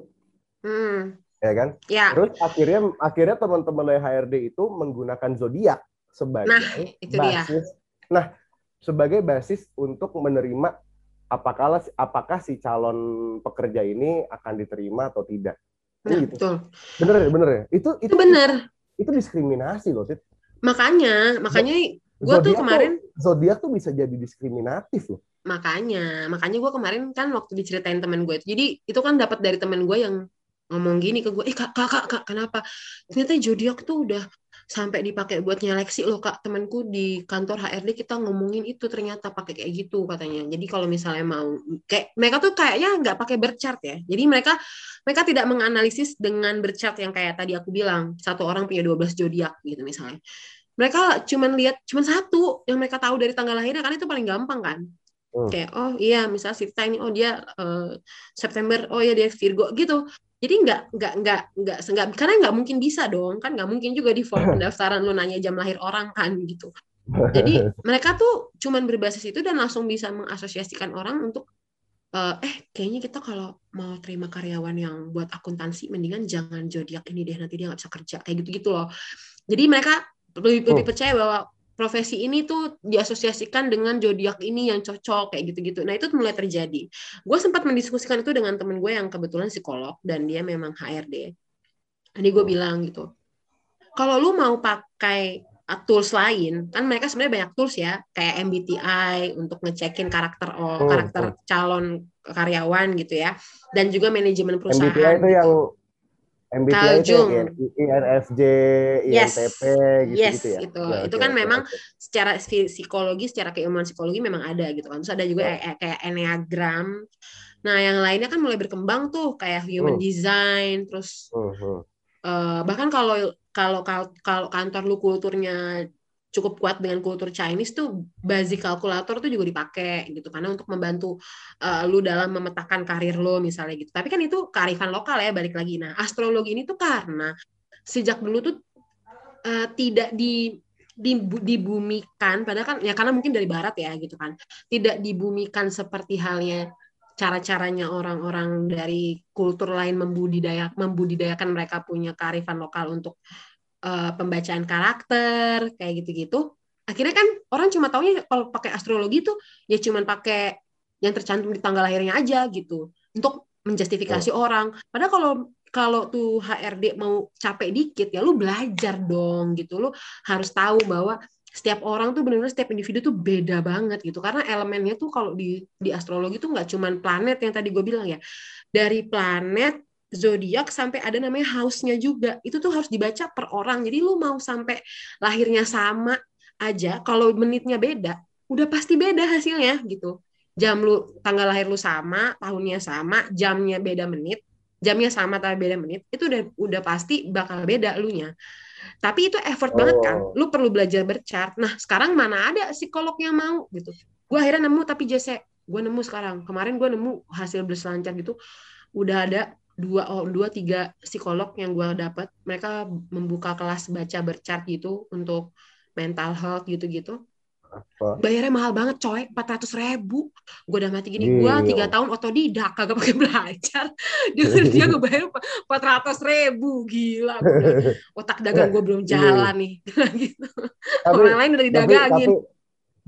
Speaker 2: hmm.
Speaker 1: ya kan?
Speaker 2: Ya,
Speaker 1: Terus akhirnya akhirnya teman-teman lo HRD itu menggunakan zodiak sebagai
Speaker 2: Nah, itu dia.
Speaker 1: basis. Nah, sebagai basis untuk menerima apakah apakah si calon pekerja ini akan diterima atau tidak.
Speaker 2: nah,
Speaker 1: gitu.
Speaker 2: betul.
Speaker 1: Bener ya, bener ya. Itu itu
Speaker 2: Itu benar.
Speaker 1: itu diskriminasi loh, Tit.
Speaker 2: Makanya, makanya gue tuh kemarin,
Speaker 1: zodiak tuh bisa jadi diskriminatif loh.
Speaker 2: makanya, makanya gue kemarin kan waktu diceritain temen gue itu, jadi itu kan dapat dari temen gue yang ngomong gini ke gue, eh kak, kak, kak, kak, kenapa? Ternyata zodiak tuh udah sampai dipakai buat nyeleksi loh kak. Temanku di kantor HRD kita ngomongin itu ternyata pakai kayak gitu katanya. Jadi kalau misalnya mau kayak mereka tuh kayaknya nggak pakai berchart ya. Jadi mereka mereka tidak menganalisis dengan berchart yang kayak tadi aku bilang satu orang punya 12 zodiak gitu misalnya. Mereka cuman lihat cuman satu yang mereka tahu dari tanggal lahirnya kan itu paling gampang kan.
Speaker 1: Hmm.
Speaker 2: kayak oh iya misalnya si ini oh dia eh, September oh iya dia Virgo gitu jadi nggak nggak nggak nggak nggak karena nggak mungkin bisa dong kan nggak mungkin juga di form pendaftaran lu nanya jam lahir orang kan gitu jadi mereka tuh cuman berbasis itu dan langsung bisa mengasosiasikan orang untuk eh, eh kayaknya kita kalau mau terima karyawan yang buat akuntansi mendingan jangan zodiak ini deh nanti dia nggak bisa kerja kayak gitu gitu loh jadi mereka lebih lebih
Speaker 1: Hmm.
Speaker 2: percaya bahwa profesi ini tuh diasosiasikan dengan zodiak ini yang cocok kayak gitu-gitu. Nah itu mulai terjadi. Gue sempat mendiskusikan itu dengan temen gue yang kebetulan psikolog dan dia memang HRD. Jadi gue
Speaker 1: Hmm.
Speaker 2: bilang gitu, kalau lu mau pakai uh, tools lain, kan mereka sebenarnya banyak tools ya, kayak MBTI untuk ngecekin karakter oh, karakter calon karyawan gitu ya, dan juga manajemen perusahaan.
Speaker 1: MBTI itu yang MBTI
Speaker 2: Carl
Speaker 1: itu yang INFJ,
Speaker 2: Yes.
Speaker 1: INTP gitu
Speaker 2: Yes,
Speaker 1: gitu ya.
Speaker 2: itu.
Speaker 1: Ya,
Speaker 2: Itu kan
Speaker 1: oke,
Speaker 2: memang secara psi- psikologi, secara keilmuan psikologi memang ada gitu kan. Terus ada juga
Speaker 1: Ya.
Speaker 2: kayak, kayak enneagram. Nah, yang lainnya kan mulai berkembang tuh kayak human
Speaker 1: Hmm.
Speaker 2: design, terus
Speaker 1: Hmm,
Speaker 2: eh, bahkan kalau kalau kalau kantor lu kulturnya cukup kuat dengan kultur Chinese tuh basic kalkulator tuh juga dipakai gitu karena untuk membantu eh, lu dalam memetakan karir lo misalnya gitu. Tapi kan itu kearifan lokal ya balik lagi. Nah, astrologi ini tuh karena sejak dulu tuh eh, tidak di dibu- dibumikan padahal kan ya karena mungkin dari barat ya gitu kan tidak dibumikan seperti halnya cara-caranya orang-orang dari kultur lain membudidaya membudidayakan mereka punya kearifan lokal untuk eh, pembacaan karakter kayak gitu-gitu. Akhirnya kan orang cuma taunya kalau pakai astrologi tuh ya cuman pakai yang tercantum di tanggal lahirnya aja gitu. Untuk menjustifikasi orang. Padahal kalau kalau tuh HRD mau capek dikit ya lu belajar dong gitu. Lu harus tahu bahwa setiap orang tuh benar-benar setiap individu tuh beda banget gitu. Karena elemennya tuh kalau di di astrologi tuh nggak cuman planet yang tadi gue bilang ya. Dari planet zodiak sampai ada namanya house-nya juga. Itu tuh harus dibaca per orang. Jadi lu mau sampai lahirnya sama aja kalau menitnya beda udah pasti beda hasilnya gitu. Jam lu tanggal lahir lu sama tahunnya sama jamnya beda menit jamnya sama tapi beda menit itu udah udah pasti bakal beda lu nya tapi itu effort banget kan.
Speaker 1: Oh.
Speaker 2: lu perlu belajar berchart. Nah sekarang mana ada psikolog yang mau gitu. Gue akhirnya nemu tapi jese gue nemu sekarang. Kemarin gue nemu hasil berselancar gitu. Udah ada dua oh, dua tiga psikolog yang gue dapat mereka membuka kelas baca berchart gitu untuk mental health gitu-gitu.
Speaker 1: Apa?
Speaker 2: bayarnya mahal banget coy 400 ribu. Gue udah mati gini gue tiga tahun otodidak kagak pakai belajar. Dia dia gue bayar 400 ribu gila. Otak dagang gue belum jalan nih. Gitu.
Speaker 1: Tapi,
Speaker 2: orang lain udah
Speaker 1: tapi,
Speaker 2: didagangin.
Speaker 1: tapi,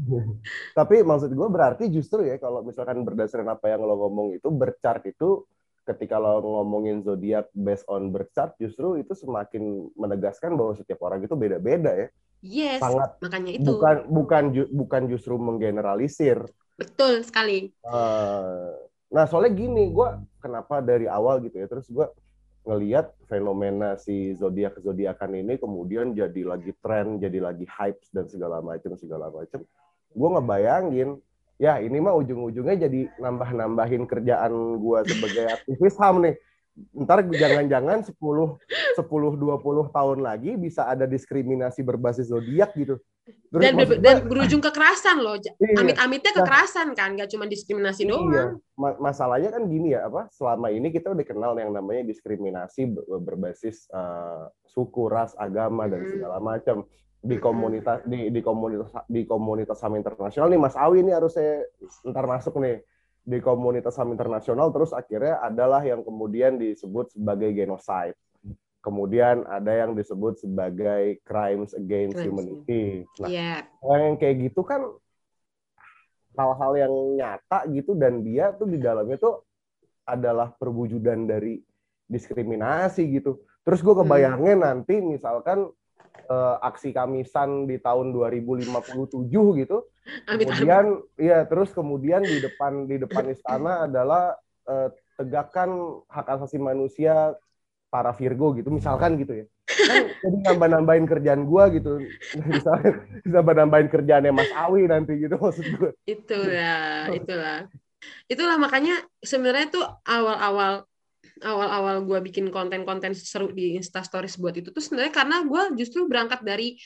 Speaker 1: tapi maksud gue berarti justru ya kalau misalkan berdasarkan apa yang lo ngomong itu berchart itu ketika lo ngomongin zodiak based on berchart justru itu semakin menegaskan bahwa setiap orang itu beda-beda ya.
Speaker 2: yes
Speaker 1: Sangat
Speaker 2: makanya itu
Speaker 1: bukan bukan ju- bukan justru menggeneralisir.
Speaker 2: betul sekali
Speaker 1: Eh, nah soalnya gini, gue kenapa dari awal gitu ya, terus gue ngelihat fenomena si zodiak zodiakan ini kemudian jadi lagi tren, jadi lagi hype dan segala macam segala macam. Gue ngebayangin, ya ini mah ujung-ujungnya jadi nambah-nambahin kerjaan gue sebagai aktivis HAM nih. Ntar jangan-jangan 10 10 20 tahun lagi bisa ada diskriminasi berbasis zodiak gitu. Terus
Speaker 2: dan,
Speaker 1: maksud
Speaker 2: dan berujung kekerasan loh
Speaker 1: Iya.
Speaker 2: amit-amitnya
Speaker 1: Nah.
Speaker 2: kekerasan kan gak cuma diskriminasi
Speaker 1: Iya,
Speaker 2: doang
Speaker 1: Ma- masalahnya kan gini ya, apa? Selama ini kita udah kenal yang namanya diskriminasi ber- berbasis eh, suku, ras, agama dan
Speaker 2: Mm.
Speaker 1: segala macam di komunitas di, di komunitas di komunitas HAM internasional nih Mas Awi ini harusnya ntar masuk nih di komunitas HAM internasional terus akhirnya adalah yang kemudian disebut sebagai genocide. Kemudian ada yang disebut sebagai crimes against
Speaker 2: Crimes,
Speaker 1: humanity. Nah,
Speaker 2: Iya
Speaker 1: yang kayak gitu kan hal-hal yang nyata gitu dan dia tuh di dalamnya tuh adalah perwujudan dari diskriminasi gitu. Terus gue kebayangin nanti misalkan eh, aksi Kamisan di tahun 2057 gitu. Kemudian iya terus kemudian di depan di depan istana adalah eh, tegakkan hak asasi manusia para Virgo gitu misalkan gitu ya. kan jadi nambah-nambahin kerjaan gua gitu. Bisa bisa nambahin kerjaannya Mas Awi nanti gitu maksud gue.
Speaker 2: itulah itulah itulah makanya sebenarnya tuh awal-awal awal-awal gue bikin konten-konten seru di Instastories buat itu tuh sebenarnya karena gue justru berangkat dari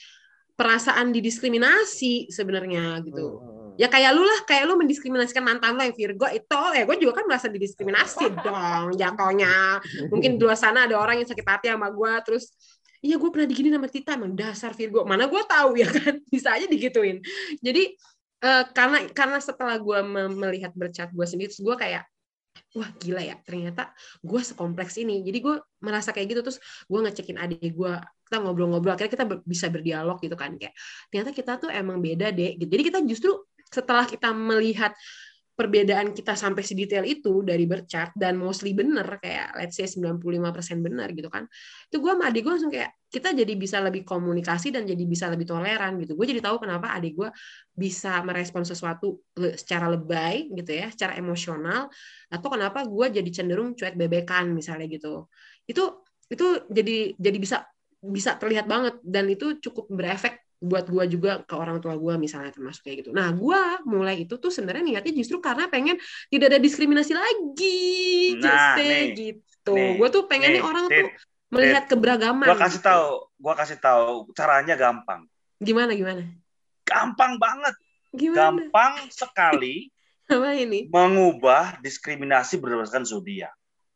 Speaker 2: perasaan didiskriminasi sebenarnya gitu. Ya kayak lu lah kayak lu mendiskriminasikan mantan lo yang Virgo itu ya gue juga kan merasa didiskriminasi dong jatuhnya. Mungkin di luar sana ada orang yang sakit hati sama gue terus iya gue pernah digini sama Tita emang dasar Virgo. Mana gue tahu ya kan? Bisa aja digituin. Jadi eh, karena karena setelah gue melihat bercat gue sendiri terus gue kayak wah gila ya ternyata gue sekompleks ini jadi gue merasa kayak gitu terus gue ngecekin adik gue kita ngobrol-ngobrol akhirnya kita bisa berdialog gitu kan kayak ternyata kita tuh emang beda deh gitu. jadi kita justru setelah kita melihat perbedaan kita sampai sedetail itu dari bercat dan mostly bener kayak let's say 95% bener gitu kan itu gue sama adik gue langsung kayak kita jadi bisa lebih komunikasi dan jadi bisa lebih toleran gitu. Gue jadi tahu kenapa adik gue bisa merespon sesuatu secara lebay gitu ya secara emosional atau kenapa gue jadi cenderung cuek bebekan misalnya gitu. Itu itu jadi jadi bisa bisa terlihat banget dan itu cukup berefek buat gue juga ke orang tua gue misalnya termasuk kayak gitu. Nah gue mulai itu tuh sebenarnya niatnya justru karena pengen tidak ada diskriminasi lagi,
Speaker 4: Nah,
Speaker 2: Jesse,
Speaker 4: nih,
Speaker 2: gitu.
Speaker 4: nih,
Speaker 2: Gue tuh pengen nih
Speaker 4: nih,
Speaker 2: orang
Speaker 4: Dit,
Speaker 2: tuh melihat keberagaman.
Speaker 4: Gua kasih
Speaker 2: gitu.
Speaker 4: tahu, gua kasih tahu caranya gampang.
Speaker 2: Gimana gimana?
Speaker 4: Gampang banget,
Speaker 2: Gimana?
Speaker 4: gampang sekali
Speaker 2: Apa ini?
Speaker 4: mengubah diskriminasi berdasarkan zodiak.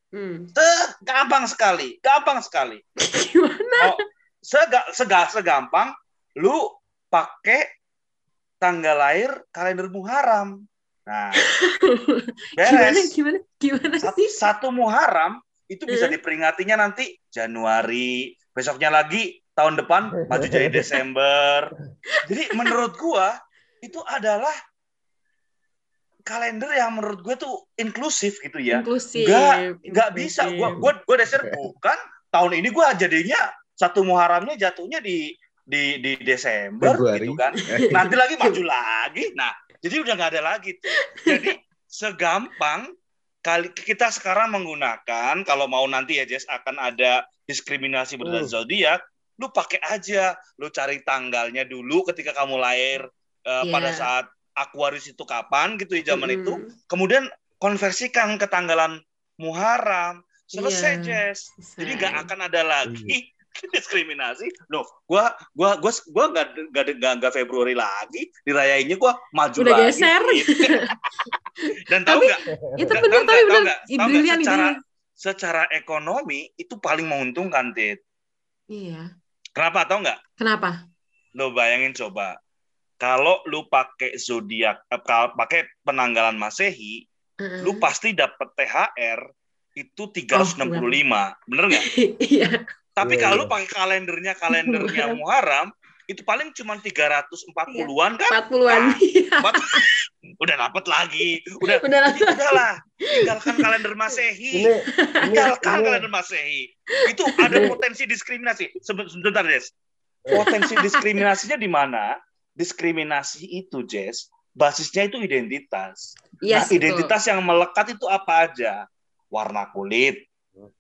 Speaker 2: Hmm.
Speaker 4: Eh, gampang sekali, gampang sekali.
Speaker 2: Gimana?
Speaker 4: Oh, sega, sega, segampang lu pakai tanggal lahir kalender Muharram. Nah,
Speaker 2: Gimana?
Speaker 4: beres.
Speaker 2: Gimana? Gimana
Speaker 4: Satu,
Speaker 2: sih?
Speaker 4: satu Muharram itu bisa diperingatinya nanti Januari, besoknya lagi tahun depan maju jadi Desember. Jadi menurut gua itu adalah kalender yang menurut gue tuh inklusif gitu ya.
Speaker 2: Inklusif.
Speaker 4: Nggak, nggak bisa. Gua gua gua dasar bukan tahun ini gua jadinya satu Muharramnya jatuhnya di di di Desember
Speaker 5: Februari.
Speaker 4: gitu kan. Nanti lagi maju lagi. Nah, jadi udah nggak ada lagi. tuh. Jadi segampang kali kita sekarang menggunakan kalau mau nanti ya Jess akan ada diskriminasi berdasarkan zodiak, lu pakai aja, lu cari tanggalnya dulu ketika kamu lahir eh,
Speaker 2: Iya.
Speaker 4: pada saat Aquarius itu kapan gitu ya zaman
Speaker 2: Mm-mm.
Speaker 4: itu, kemudian konversikan ke tanggalan Muharram, selesai
Speaker 2: Iya.
Speaker 4: Jess. Jadi nggak akan ada lagi diskriminasi. Loh, gua gua gua gua nggak nggak nggak Februari lagi, dirayainnya gua maju
Speaker 2: Udah
Speaker 4: lagi.
Speaker 2: geser.
Speaker 4: Dan tahu nggak?
Speaker 2: Itu bener
Speaker 4: tahu
Speaker 2: tapi bener. Brilian
Speaker 4: secara secara ekonomi itu paling menguntungkan, Tit.
Speaker 2: Iya.
Speaker 4: Kenapa tahu nggak?
Speaker 2: Kenapa?
Speaker 4: Lo bayangin coba. Kalau lu pakai zodiak, eh, kalau pakai penanggalan Masehi,
Speaker 2: Heeh.
Speaker 4: lu pasti dapat THR itu 365. Bener nggak?
Speaker 2: Iya.
Speaker 4: Tapi
Speaker 1: Iya,
Speaker 4: kalau
Speaker 1: iya.
Speaker 4: lu pakai kalendernya kalendernya Muharram, itu paling cuma 340-an kan?
Speaker 2: 40-an. Iya.
Speaker 4: Udah dapat lagi. Udah
Speaker 2: Udah lah.
Speaker 4: udahlah, tinggalkan kalender Masehi.
Speaker 1: Ini ini,
Speaker 4: Tinggalkan
Speaker 1: ini
Speaker 4: kalender Masehi. Itu ada potensi diskriminasi. Seben- Sebentar, Des. Potensi diskriminasinya di mana? Diskriminasi itu, Jess, basisnya itu identitas.
Speaker 2: Yes,
Speaker 4: nah, identitas yang melekat itu apa aja? Warna kulit,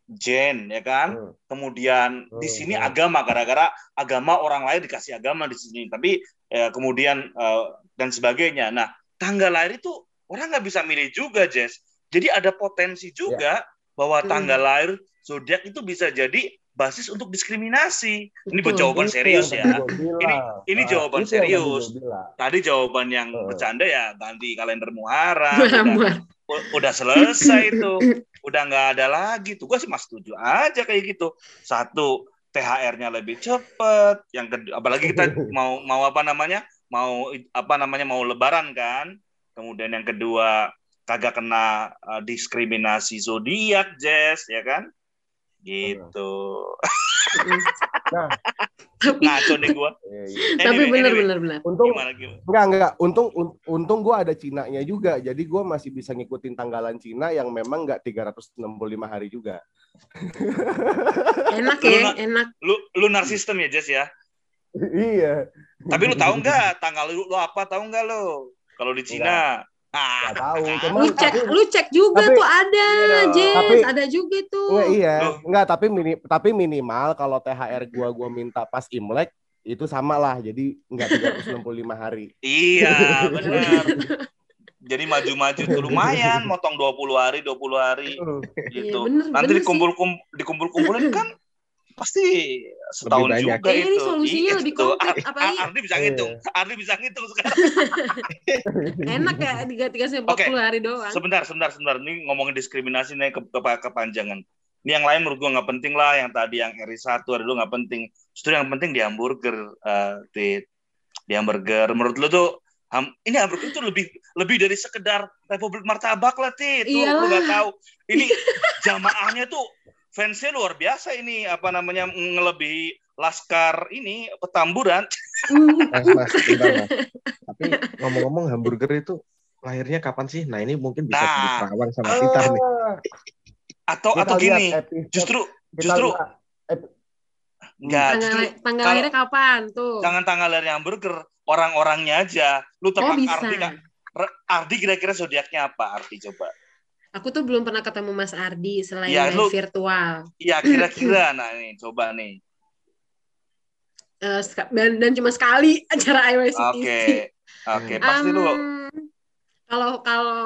Speaker 4: gen, ya kan?
Speaker 1: Hmm.
Speaker 4: Kemudian di
Speaker 1: Hmm,
Speaker 4: sini
Speaker 1: hmm.
Speaker 4: agama, gara-gara agama orang lain dikasih agama di sini. Tapi eh, kemudian eh, dan sebagainya. Nah, tanggal lahir itu orang nggak bisa milih juga, Jess. Jadi ada potensi juga bahwa
Speaker 2: Hmm.
Speaker 4: tanggal lahir zodiak itu bisa jadi basis untuk diskriminasi. Ini
Speaker 2: Betul.
Speaker 4: jawaban
Speaker 1: Itu
Speaker 4: serius ya. Ini ini
Speaker 1: Ah,
Speaker 4: jawaban
Speaker 1: itu
Speaker 4: serius. Tadi jawaban yang
Speaker 1: Heeh.
Speaker 4: bercanda ya ganti kalender Muharram. udah, udah selesai itu. Udah nggak ada lagi tuh. Gue sih masih setuju aja kayak gitu. Satu THR-nya lebih cepet. Yang kedua, apalagi kita mau mau apa namanya? Mau apa namanya? Mau Lebaran kan? Kemudian yang kedua kagak kena uh, diskriminasi zodiak, Jess, ya kan? Gitu.
Speaker 1: Nah,
Speaker 2: Tapi
Speaker 4: Ngaco nih gue.
Speaker 1: iya, iya.
Speaker 2: tapi bener bener bener.
Speaker 1: Untung
Speaker 4: Gimana gimana?
Speaker 1: enggak enggak untung un- untung gue ada Cinanya juga jadi gue masih bisa ngikutin tanggalan Cina yang memang enggak 365 hari juga
Speaker 2: Enak
Speaker 4: Lu
Speaker 2: ya,
Speaker 4: na-
Speaker 2: enak.
Speaker 4: Lu lunar system ya, Jess ya?
Speaker 1: iya
Speaker 4: Tapi lu tahu nggak tanggal lu, lu apa tahu nggak lu? Kalau di Cina Ah,
Speaker 1: Nggak tahu, cuman-
Speaker 2: Lu cek,
Speaker 1: tapi-
Speaker 2: lu cek juga
Speaker 1: tapi-
Speaker 2: tuh ada,
Speaker 4: Iya.
Speaker 2: Jess,
Speaker 1: Tapi-
Speaker 2: ada juga tuh.
Speaker 1: Nggak, iya, enggak tapi mini tapi minimal kalau THR gua gua minta pas Imlek itu sama lah. Jadi enggak 365 hari.
Speaker 4: Iya, benar. Jadi maju-maju tuh lumayan, motong 20 hari, 20 hari
Speaker 2: Iya,
Speaker 4: gitu.
Speaker 2: bener,
Speaker 4: Nanti
Speaker 2: bener
Speaker 4: dikumpul dikumpul-kumpulin kan pasti setahun
Speaker 5: banyak.
Speaker 4: juga
Speaker 2: Iya, ini
Speaker 4: itu.
Speaker 2: solusinya
Speaker 4: Iya,
Speaker 2: lebih
Speaker 4: tuh.
Speaker 2: komplit, apalagi-
Speaker 4: Ar- Ardi bisa
Speaker 1: Iya.
Speaker 4: ngitung. Ardi bisa ngitung sekarang.
Speaker 2: Enak ya, tiga tiga sampai
Speaker 4: Oke.
Speaker 2: 40 hari doang.
Speaker 4: Sebentar, sebentar, sebentar. Ini ngomongin diskriminasi nih ke, ke, kepanjangan. Ini yang lain menurut gua nggak penting lah. Yang tadi yang RI satu ada dulu nggak penting. Justru yang penting di hamburger, eh, Tit. Di hamburger. Menurut lu tuh ham- ini hamburger itu lebih lebih dari sekedar Republik Martabak lah, Tit. Tuh, lu nggak tahu. Ini jamaahnya tuh fansnya luar biasa ini apa namanya ngelebihi laskar ini petamburan.
Speaker 5: Mas, mas, bentar, mas. Tapi ngomong-ngomong hamburger itu lahirnya kapan sih? Nah ini mungkin bisa
Speaker 4: Nah.
Speaker 5: jadi terawang sama kita nih.
Speaker 1: Ah,
Speaker 4: atau
Speaker 1: kita
Speaker 4: atau gini
Speaker 1: episode-
Speaker 4: justru justru enggak
Speaker 2: tanggal,
Speaker 4: justru
Speaker 2: tanggal
Speaker 4: kalau-
Speaker 2: lahirnya kapan tuh?
Speaker 4: jangan tanggal lahir hamburger orang-orangnya aja lu
Speaker 2: Oh
Speaker 4: tebak
Speaker 2: bisa.
Speaker 4: Ardi Kak. Re- Ardi kira-kira zodiaknya apa Ardi coba
Speaker 2: Aku tuh belum pernah ketemu Mas Ardi selain live
Speaker 4: lu-
Speaker 2: virtual.
Speaker 4: Iya kira-kira nah ini coba nih
Speaker 2: Eh, seka- dan, dan cuma sekali acara IYCTC.
Speaker 4: oke oke pasti
Speaker 2: Um,
Speaker 4: lu
Speaker 2: Kalau kalau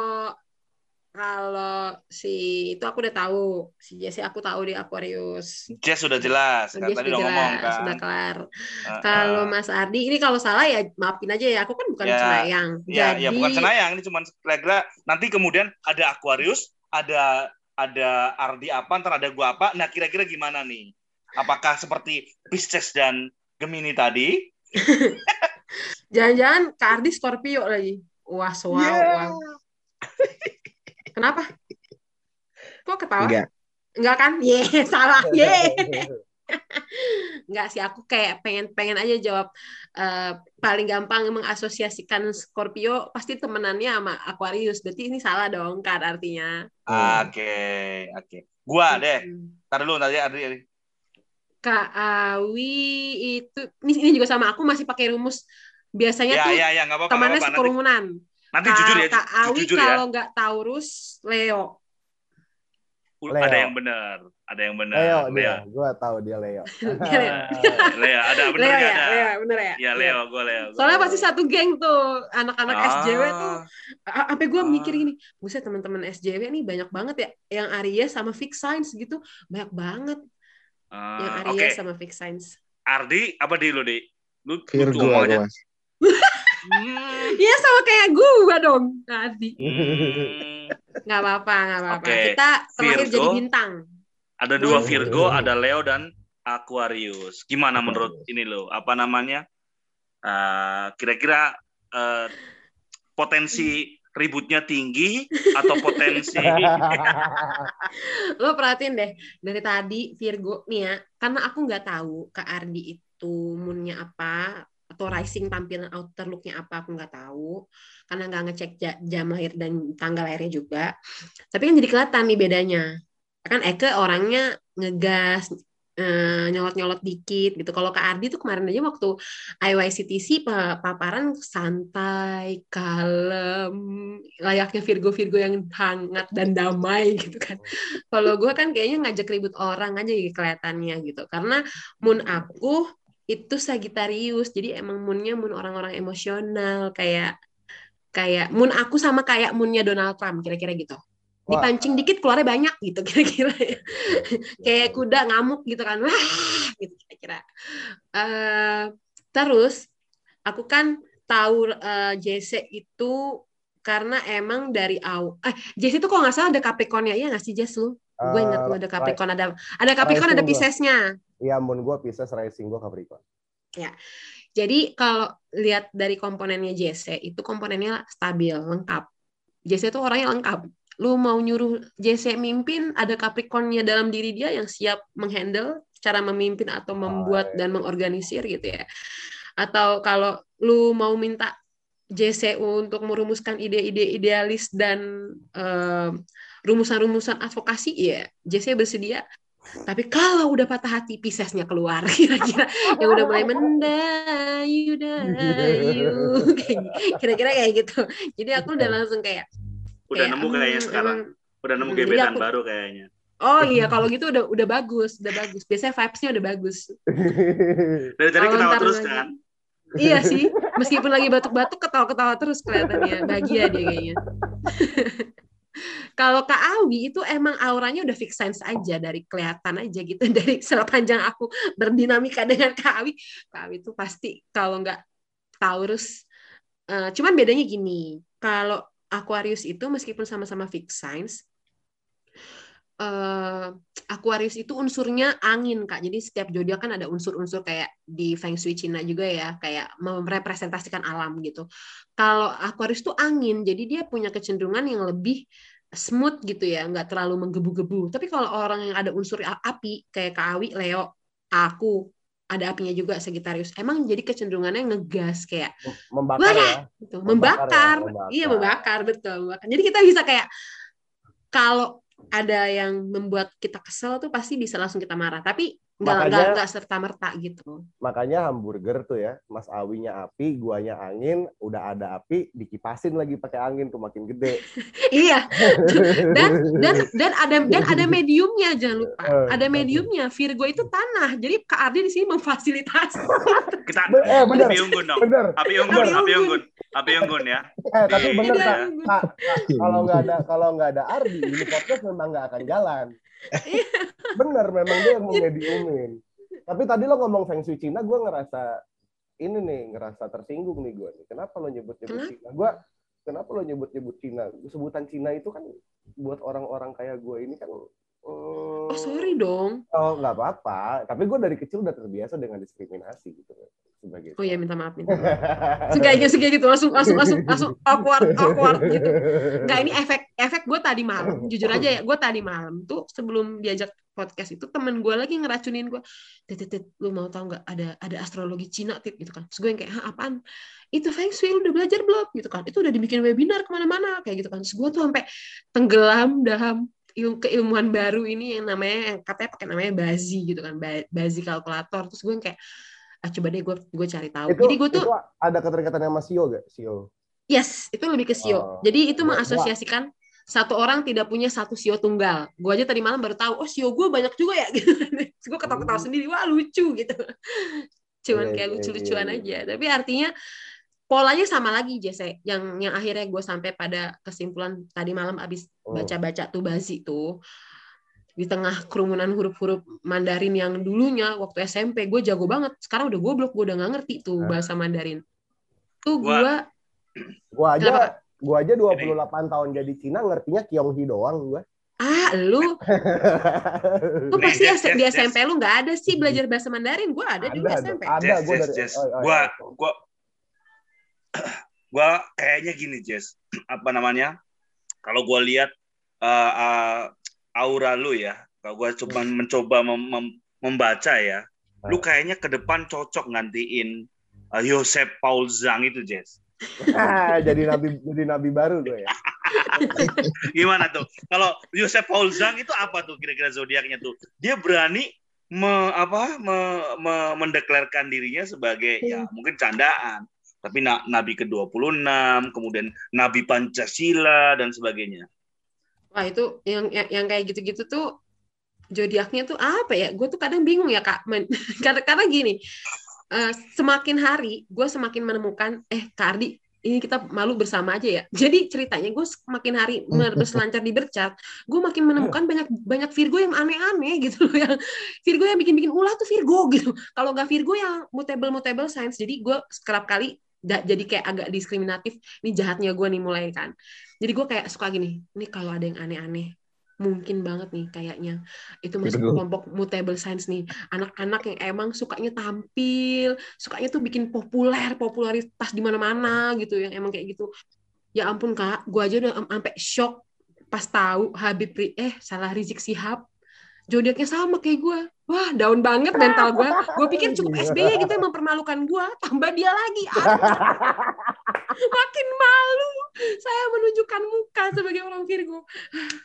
Speaker 2: kalau si itu aku udah tahu si Jesse aku tahu di Aquarius.
Speaker 4: Jess sudah jelas kan tadi udah ngomong
Speaker 2: jelas,
Speaker 4: kan
Speaker 2: sudah kelar.
Speaker 4: Uh-uh.
Speaker 2: Kalau Mas Ardi ini kalau salah ya maafin aja ya. Aku kan bukan
Speaker 4: Ya,
Speaker 2: cenayang.
Speaker 4: ya
Speaker 2: Jadi
Speaker 4: ya bukan senayang ini cuma kira-kira nanti kemudian ada Aquarius ada ada Ardi apa ntar ada gua apa nah kira-kira gimana nih apakah seperti Pisces dan Gemini tadi
Speaker 2: jangan-jangan Kak Ardi Scorpio lagi. Wah, wow,
Speaker 5: Yeah.
Speaker 2: wow. Kenapa? Kok ketawa?
Speaker 5: Enggak.
Speaker 2: Enggak kan? Ye, salah. Ye. Enggak sih, aku kayak pengen pengen aja jawab eh, paling gampang mengasosiasikan Scorpio pasti temenannya sama Aquarius. Berarti ini salah dong kan artinya.
Speaker 4: oke oke gua deh
Speaker 2: Hmm.
Speaker 4: Ntar dulu nanti Ardi.
Speaker 2: Kak Awi itu ini, ini juga sama aku masih pakai rumus biasanya
Speaker 4: ya
Speaker 2: tuh
Speaker 4: ya ya apa-apa nggak
Speaker 2: temannya
Speaker 4: apa-apa. nanti,
Speaker 2: sekerumunan.
Speaker 4: nanti
Speaker 2: Kak-
Speaker 4: jujur ya
Speaker 2: Kak Awi
Speaker 4: jujur ya
Speaker 2: kalau nggak Taurus, Leo.
Speaker 1: Leo.
Speaker 4: ada yang benar ada yang benar
Speaker 1: Leo
Speaker 4: Leo
Speaker 1: dia, gue tahu dia Leo.
Speaker 2: Leo.
Speaker 4: Ah, Leo ada
Speaker 2: Leo
Speaker 4: benernya
Speaker 2: ya,
Speaker 4: ada
Speaker 2: Leo, bener ya.
Speaker 4: ya Leo gue Leo gua
Speaker 2: Soalnya
Speaker 4: Leo.
Speaker 2: pasti satu geng tuh anak-anak
Speaker 4: Ah.
Speaker 2: SJW tuh. Sampai gue
Speaker 4: Ah.
Speaker 2: mikir gini, buset teman-teman SJW nih banyak banget ya. Yang Aries sama Fix Science gitu, banyak banget
Speaker 4: Ah,
Speaker 2: yang Aries sama Fix Science.
Speaker 4: Ardi apa di lu di lu
Speaker 5: Virgo
Speaker 4: aja. Hmm.
Speaker 2: Iya sama kayak gue dong, Adi.
Speaker 4: Hmm.
Speaker 2: Nggak apa-apa, nggak apa-apa.
Speaker 4: Oke.
Speaker 2: Kita terakhir
Speaker 4: Virgo.
Speaker 2: jadi bintang.
Speaker 4: ada dua. Virgo ada Leo dan Aquarius gimana menurut ini lo apa namanya Eh, kira-kira eh, potensi ributnya tinggi atau potensi
Speaker 2: Lo perhatiin deh, dari tadi Virgo nih ya, karena aku nggak tahu Kak Ardi itu moonnya apa, atau rising tampilan outer looknya apa, aku nggak tahu. Karena nggak ngecek ja- jam lahir dan tanggal lahirnya juga. Tapi kan jadi kelihatan nih bedanya. Kan Eke orangnya ngegas, eh, nyolot-nyolot dikit gitu. Kalau Kak Ardi tuh kemarin aja waktu IYCTC pa- paparan santai, kalem, layaknya Virgo-Virgo yang hangat dan damai gitu kan. Kalau gue kan kayaknya ngajak ribut orang aja gitu kelihatannya gitu. Karena moon aku itu Sagittarius, jadi emang moonnya moon orang-orang emosional kayak kayak moon aku sama kayak moonnya Donald Trump kira-kira gitu.
Speaker 1: Wah.
Speaker 2: Dipancing dikit keluarnya banyak gitu kira-kira. kayak kuda ngamuk gitu kan, wah gitu kira-kira. Eh, terus aku kan tahu eh, JC itu karena emang dari awal eh JC itu kalau nggak salah ada Capricorn-nya ya nggak sih Jess lu? Gue ingat tuh ada Capricorn ada ada Capricorn ada. Pisces-nya.
Speaker 1: Iya, mun gue Pisces, Rising gue Capricorn.
Speaker 2: Jadi kalau lihat dari komponennya JC itu komponennya stabil, lengkap. JC itu orangnya lengkap. Lu mau nyuruh JC mimpin, ada Capricorn-nya dalam diri dia yang siap menghandle cara memimpin atau membuat dan mengorganisir gitu ya. Atau kalau lu mau minta JC untuk merumuskan ide-ide idealis dan em, rumusan-rumusan advokasi ya JC bersedia Tapi kalau udah patah hati, Piscesnya keluar kira-kira yang udah mulai mendayu dayu kira-kira kayak gitu. Jadi aku udah langsung kayak
Speaker 4: Udah
Speaker 2: kayak,
Speaker 4: nemu kayaknya
Speaker 2: "Hmm,
Speaker 4: sekarang.
Speaker 2: emang-
Speaker 4: Udah nemu
Speaker 2: Hmm,
Speaker 4: gebetan
Speaker 2: aku-
Speaker 4: baru kayaknya.
Speaker 2: Oh iya kalau gitu udah udah bagus, udah bagus. Biasanya vibes-nya udah bagus.
Speaker 4: Dari tadi ketawa terus
Speaker 2: lagi-
Speaker 4: kan.
Speaker 2: Iya sih, meskipun lagi batuk-batuk ketawa-ketawa terus kelihatannya. Bahagia dia kayaknya. Kalau Kak Awi itu emang auranya udah fix sense aja dari kelihatan aja gitu dari sepanjang aku berdinamika dengan Kak Awi. Kak Awi itu pasti kalau nggak Taurus. eh, cuman bedanya gini, kalau Aquarius itu meskipun sama-sama fix signs, eh, Aquarius itu unsurnya angin kak. Jadi setiap zodiak kan ada unsur-unsur kayak di Feng Shui Cina juga ya, kayak merepresentasikan alam gitu. Kalau Aquarius itu angin, jadi dia punya kecenderungan yang lebih smooth gitu ya, nggak terlalu menggebu-gebu. Tapi kalau orang yang ada unsur api kayak Kak Awi, Leo, aku ada apinya juga Sagittarius. Emang jadi kecenderungannya ngegas kayak
Speaker 1: membakar ya.
Speaker 2: gitu,
Speaker 1: Membakar
Speaker 2: membakar.
Speaker 1: ya, membakar.
Speaker 2: Iya, membakar betul, membakar. Jadi kita bisa kayak kalau ada yang membuat kita kesel tuh pasti bisa langsung kita marah. Tapi nggak nggak nggak serta merta gitu.
Speaker 1: Makanya hamburger tuh ya, Mas Awinya api, guanya angin, udah ada api, dikipasin lagi pakai angin tuh makin gede.
Speaker 2: iya. Dan dan dan ada dan ada mediumnya jangan lupa.
Speaker 1: Eh,
Speaker 2: Ada mediumnya. Virgo itu tanah. Jadi Kak Ardi di sini memfasilitasi.
Speaker 4: Kita
Speaker 1: eh, bener.
Speaker 4: api unggun dong.
Speaker 1: Bener.
Speaker 4: Api unggun,
Speaker 2: Api
Speaker 4: api
Speaker 2: unggun.
Speaker 4: Unggun. Api unggun ya.
Speaker 1: Eh, tapi
Speaker 4: Iya,
Speaker 1: bener
Speaker 4: iya.
Speaker 1: kak, Kak, kalau nggak ada kalau nggak ada Ardi, ini podcast memang nggak akan jalan. bener, memang dia yang memediumin. Tapi tadi lo ngomong Feng Shui Cina, gue ngerasa ini nih, ngerasa tersinggung nih gue. nih. Kenapa lo nyebut-nyebut
Speaker 2: Kenapa?
Speaker 1: Cina? Gue kenapa lo nyebut-nyebut Cina? Sebutan Cina itu kan buat orang-orang kayak gue ini kan. Hmm,
Speaker 2: Oh sorry dong.
Speaker 1: Oh nggak apa-apa. Tapi gue dari kecil udah terbiasa dengan diskriminasi gitu sebagai.
Speaker 2: Oh ya minta maaf minta maaf. Segaya gitu langsung langsung langsung langsung awkward awkward gitu. Enggak ini efek efek gue tadi malam jujur aja ya gue tadi malam tuh sebelum diajak podcast itu temen gue lagi ngeracunin gue tit tit tit, lu mau tahu nggak ada ada astrologi Cina tit gitu kan terus gue yang kayak Hah, apaan itu feng shui lu udah belajar belum gitu kan itu udah dibikin webinar ke mana-mana kayak gitu kan terus gue tuh sampai tenggelam dalam keilmuan baru ini yang namanya yang katanya pakai namanya bazi gitu kan Ba- bazi kalkulator terus gue kayak ah coba deh gue gue cari tahu
Speaker 1: itu,
Speaker 2: jadi gue tuh
Speaker 1: ada keterikatan sama Sio gak? Sio.
Speaker 2: Yes, itu lebih ke sio.
Speaker 1: Oh.
Speaker 2: Jadi itu
Speaker 1: Gua-
Speaker 2: mengasosiasikan satu orang tidak punya satu sio tunggal. Gue aja tadi malam baru tahu, oh sio gue banyak juga ya. Gitu. Gue ketawa-ketawa
Speaker 1: Hmm.
Speaker 2: sendiri, wah lucu gitu. Cuman
Speaker 1: Iya,
Speaker 2: kayak
Speaker 1: iya,
Speaker 2: lucu-lucuan
Speaker 1: iya,
Speaker 2: aja. Tapi artinya polanya sama lagi Jesse. Yang yang akhirnya gue sampai pada kesimpulan tadi malam abis
Speaker 1: Hmm.
Speaker 2: baca-baca tuh bazi tuh di tengah kerumunan huruf-huruf Mandarin yang dulunya waktu SMP gue jago banget. Sekarang udah goblok, gue udah nggak ngerti tuh
Speaker 1: Hah?
Speaker 2: bahasa Mandarin. Tuh
Speaker 4: Gua-
Speaker 2: gue
Speaker 1: Gua aja
Speaker 2: Kenapa?
Speaker 1: gua aja 28 tahun jadi Cina ngertinya Kyonghi doang gua.
Speaker 2: ah lu Lu pasti
Speaker 4: Jess,
Speaker 2: S- di SMP lu nggak ada sih belajar bahasa Mandarin. Gue ada dulu
Speaker 1: Ada,
Speaker 2: SMP.
Speaker 1: ada
Speaker 4: Jess,
Speaker 1: dari oh, oh,
Speaker 4: Gua kayaknya gini, Jess. Apa namanya? Kalau gua lihat uh, uh, aura lu ya, kalau gua coba mencoba mem- mem- membaca ya, lu kayaknya ke depan cocok ngantiin uh, Yosef Paul Zhang itu, Jess.
Speaker 1: jadi nabi jadi nabi baru gue ya.
Speaker 4: Gimana tuh? Kalau Yosef Paul Zhang itu apa tuh kira-kira zodiaknya tuh? Dia berani me, apa me- me- mendeklarkan dirinya sebagai ya mungkin candaan, tapi na- nabi ke-26, kemudian nabi Pancasila dan sebagainya.
Speaker 2: Wah itu yang yang, yang kayak gitu-gitu tuh zodiaknya tuh apa ya? Gue tuh kadang bingung ya kak. Men- karena karena gini, eh, semakin hari gue semakin menemukan eh Kak Ardi ini kita malu bersama aja ya. Jadi ceritanya gue semakin hari berselancar di bercat, gue makin menemukan banyak banyak Virgo yang aneh-aneh gitu loh yang Virgo yang bikin-bikin ulah tuh Virgo gitu. Kalau nggak Virgo yang mutable mutable signs. Jadi gue kerap kali jadi kayak agak diskriminatif. Ini jahatnya gue nih mulai kan. Jadi gue kayak suka gini. Ini kalau ada yang aneh-aneh mungkin banget nih kayaknya itu masuk kelompok mutable signs nih anak-anak yang emang sukanya tampil sukanya tuh bikin populer popularitas di mana-mana gitu yang emang kayak gitu ya ampun kak gue aja udah am- sampai shock pas tahu Habib Ri- eh salah Rizik Sihab zodiaknya sama kayak gue wah down banget mental gue gue pikir cukup SBY gitu yang mempermalukan gue tambah dia lagi. Makin malu. Saya menunjukkan muka sebagai orang Virgo.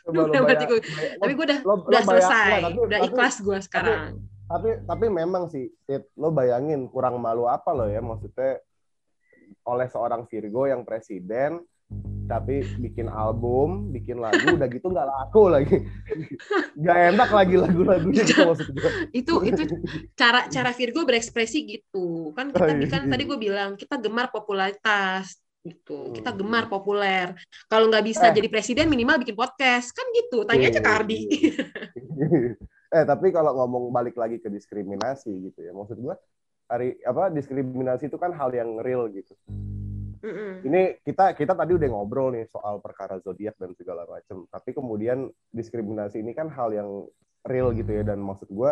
Speaker 2: Duh, udah mati gue. tapi gue udah
Speaker 1: lo-
Speaker 2: udah selesai.
Speaker 1: tapi-
Speaker 2: udah
Speaker 1: tapi-
Speaker 2: ikhlas gue sekarang.
Speaker 1: tapi tapi memang sih Tit, lo bayangin kurang malu apa lo ya? Maksudnya oleh seorang Virgo yang presiden tapi bikin album, bikin lagu, udah gitu nggak laku lagi, nggak enak lagi lagu-lagunya gitu maksud gue.
Speaker 2: itu itu cara cara Virgo berekspresi gitu kan kita
Speaker 1: Oh, iya.
Speaker 2: kan tadi gue bilang kita gemar popularitas gitu kita
Speaker 1: Hmm.
Speaker 2: gemar populer kalau nggak bisa
Speaker 1: Eh.
Speaker 2: jadi presiden minimal bikin podcast kan gitu tanya aja ke Ardi
Speaker 1: eh tapi kalau ngomong balik lagi ke diskriminasi gitu ya, maksud gue hari apa diskriminasi itu kan hal yang real gitu.
Speaker 2: Mm-mm.
Speaker 1: Ini kita kita tadi udah ngobrol nih soal perkara zodiak dan segala macam, tapi kemudian diskriminasi ini kan hal yang real gitu ya dan maksud gue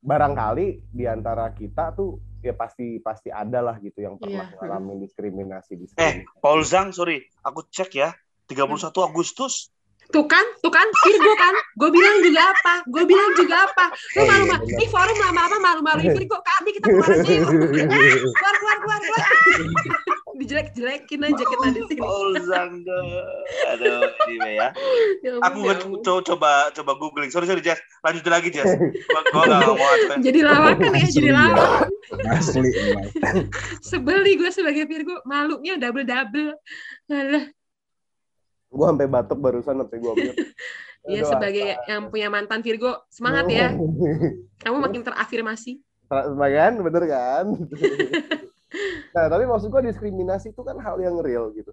Speaker 1: barangkali di antara kita tuh ya pasti pasti ada lah gitu yang pernah
Speaker 2: Iya.
Speaker 1: ngalamin diskriminasi
Speaker 4: Eh,
Speaker 1: diskriminasi.
Speaker 4: Paul Zhang, sorry, aku cek ya. 31 Agustus.
Speaker 2: tuh kan tuh kan Virgo kan gue bilang juga apa gue bilang juga apa lu
Speaker 1: iya,
Speaker 2: malu malu
Speaker 1: benar.
Speaker 2: ini forum lama apa malu maluin Virgo ke Ardi kita keluar aja yuk keluar keluar keluar keluar dijelek jelekin aja kita di sini
Speaker 4: Paul Zhang. Aduh, ini ya.
Speaker 2: Ya
Speaker 4: Aku
Speaker 2: ya
Speaker 4: co- coba coba googling. Sorry sorry Jess. Lanjutin lagi Jess. Gua gua nggak mau ngacuin.
Speaker 2: jadi lawakan ya jadi lawan
Speaker 5: Asli emang.
Speaker 2: sebeli gue sebagai Virgo malunya double double Alah,
Speaker 1: gue sampai batuk barusan sampai gue
Speaker 2: ya sebagai yang punya mantan Virgo semangat ya kamu makin terafirmasi
Speaker 1: kan bener kan nah tapi maksud gue diskriminasi itu kan hal yang real gitu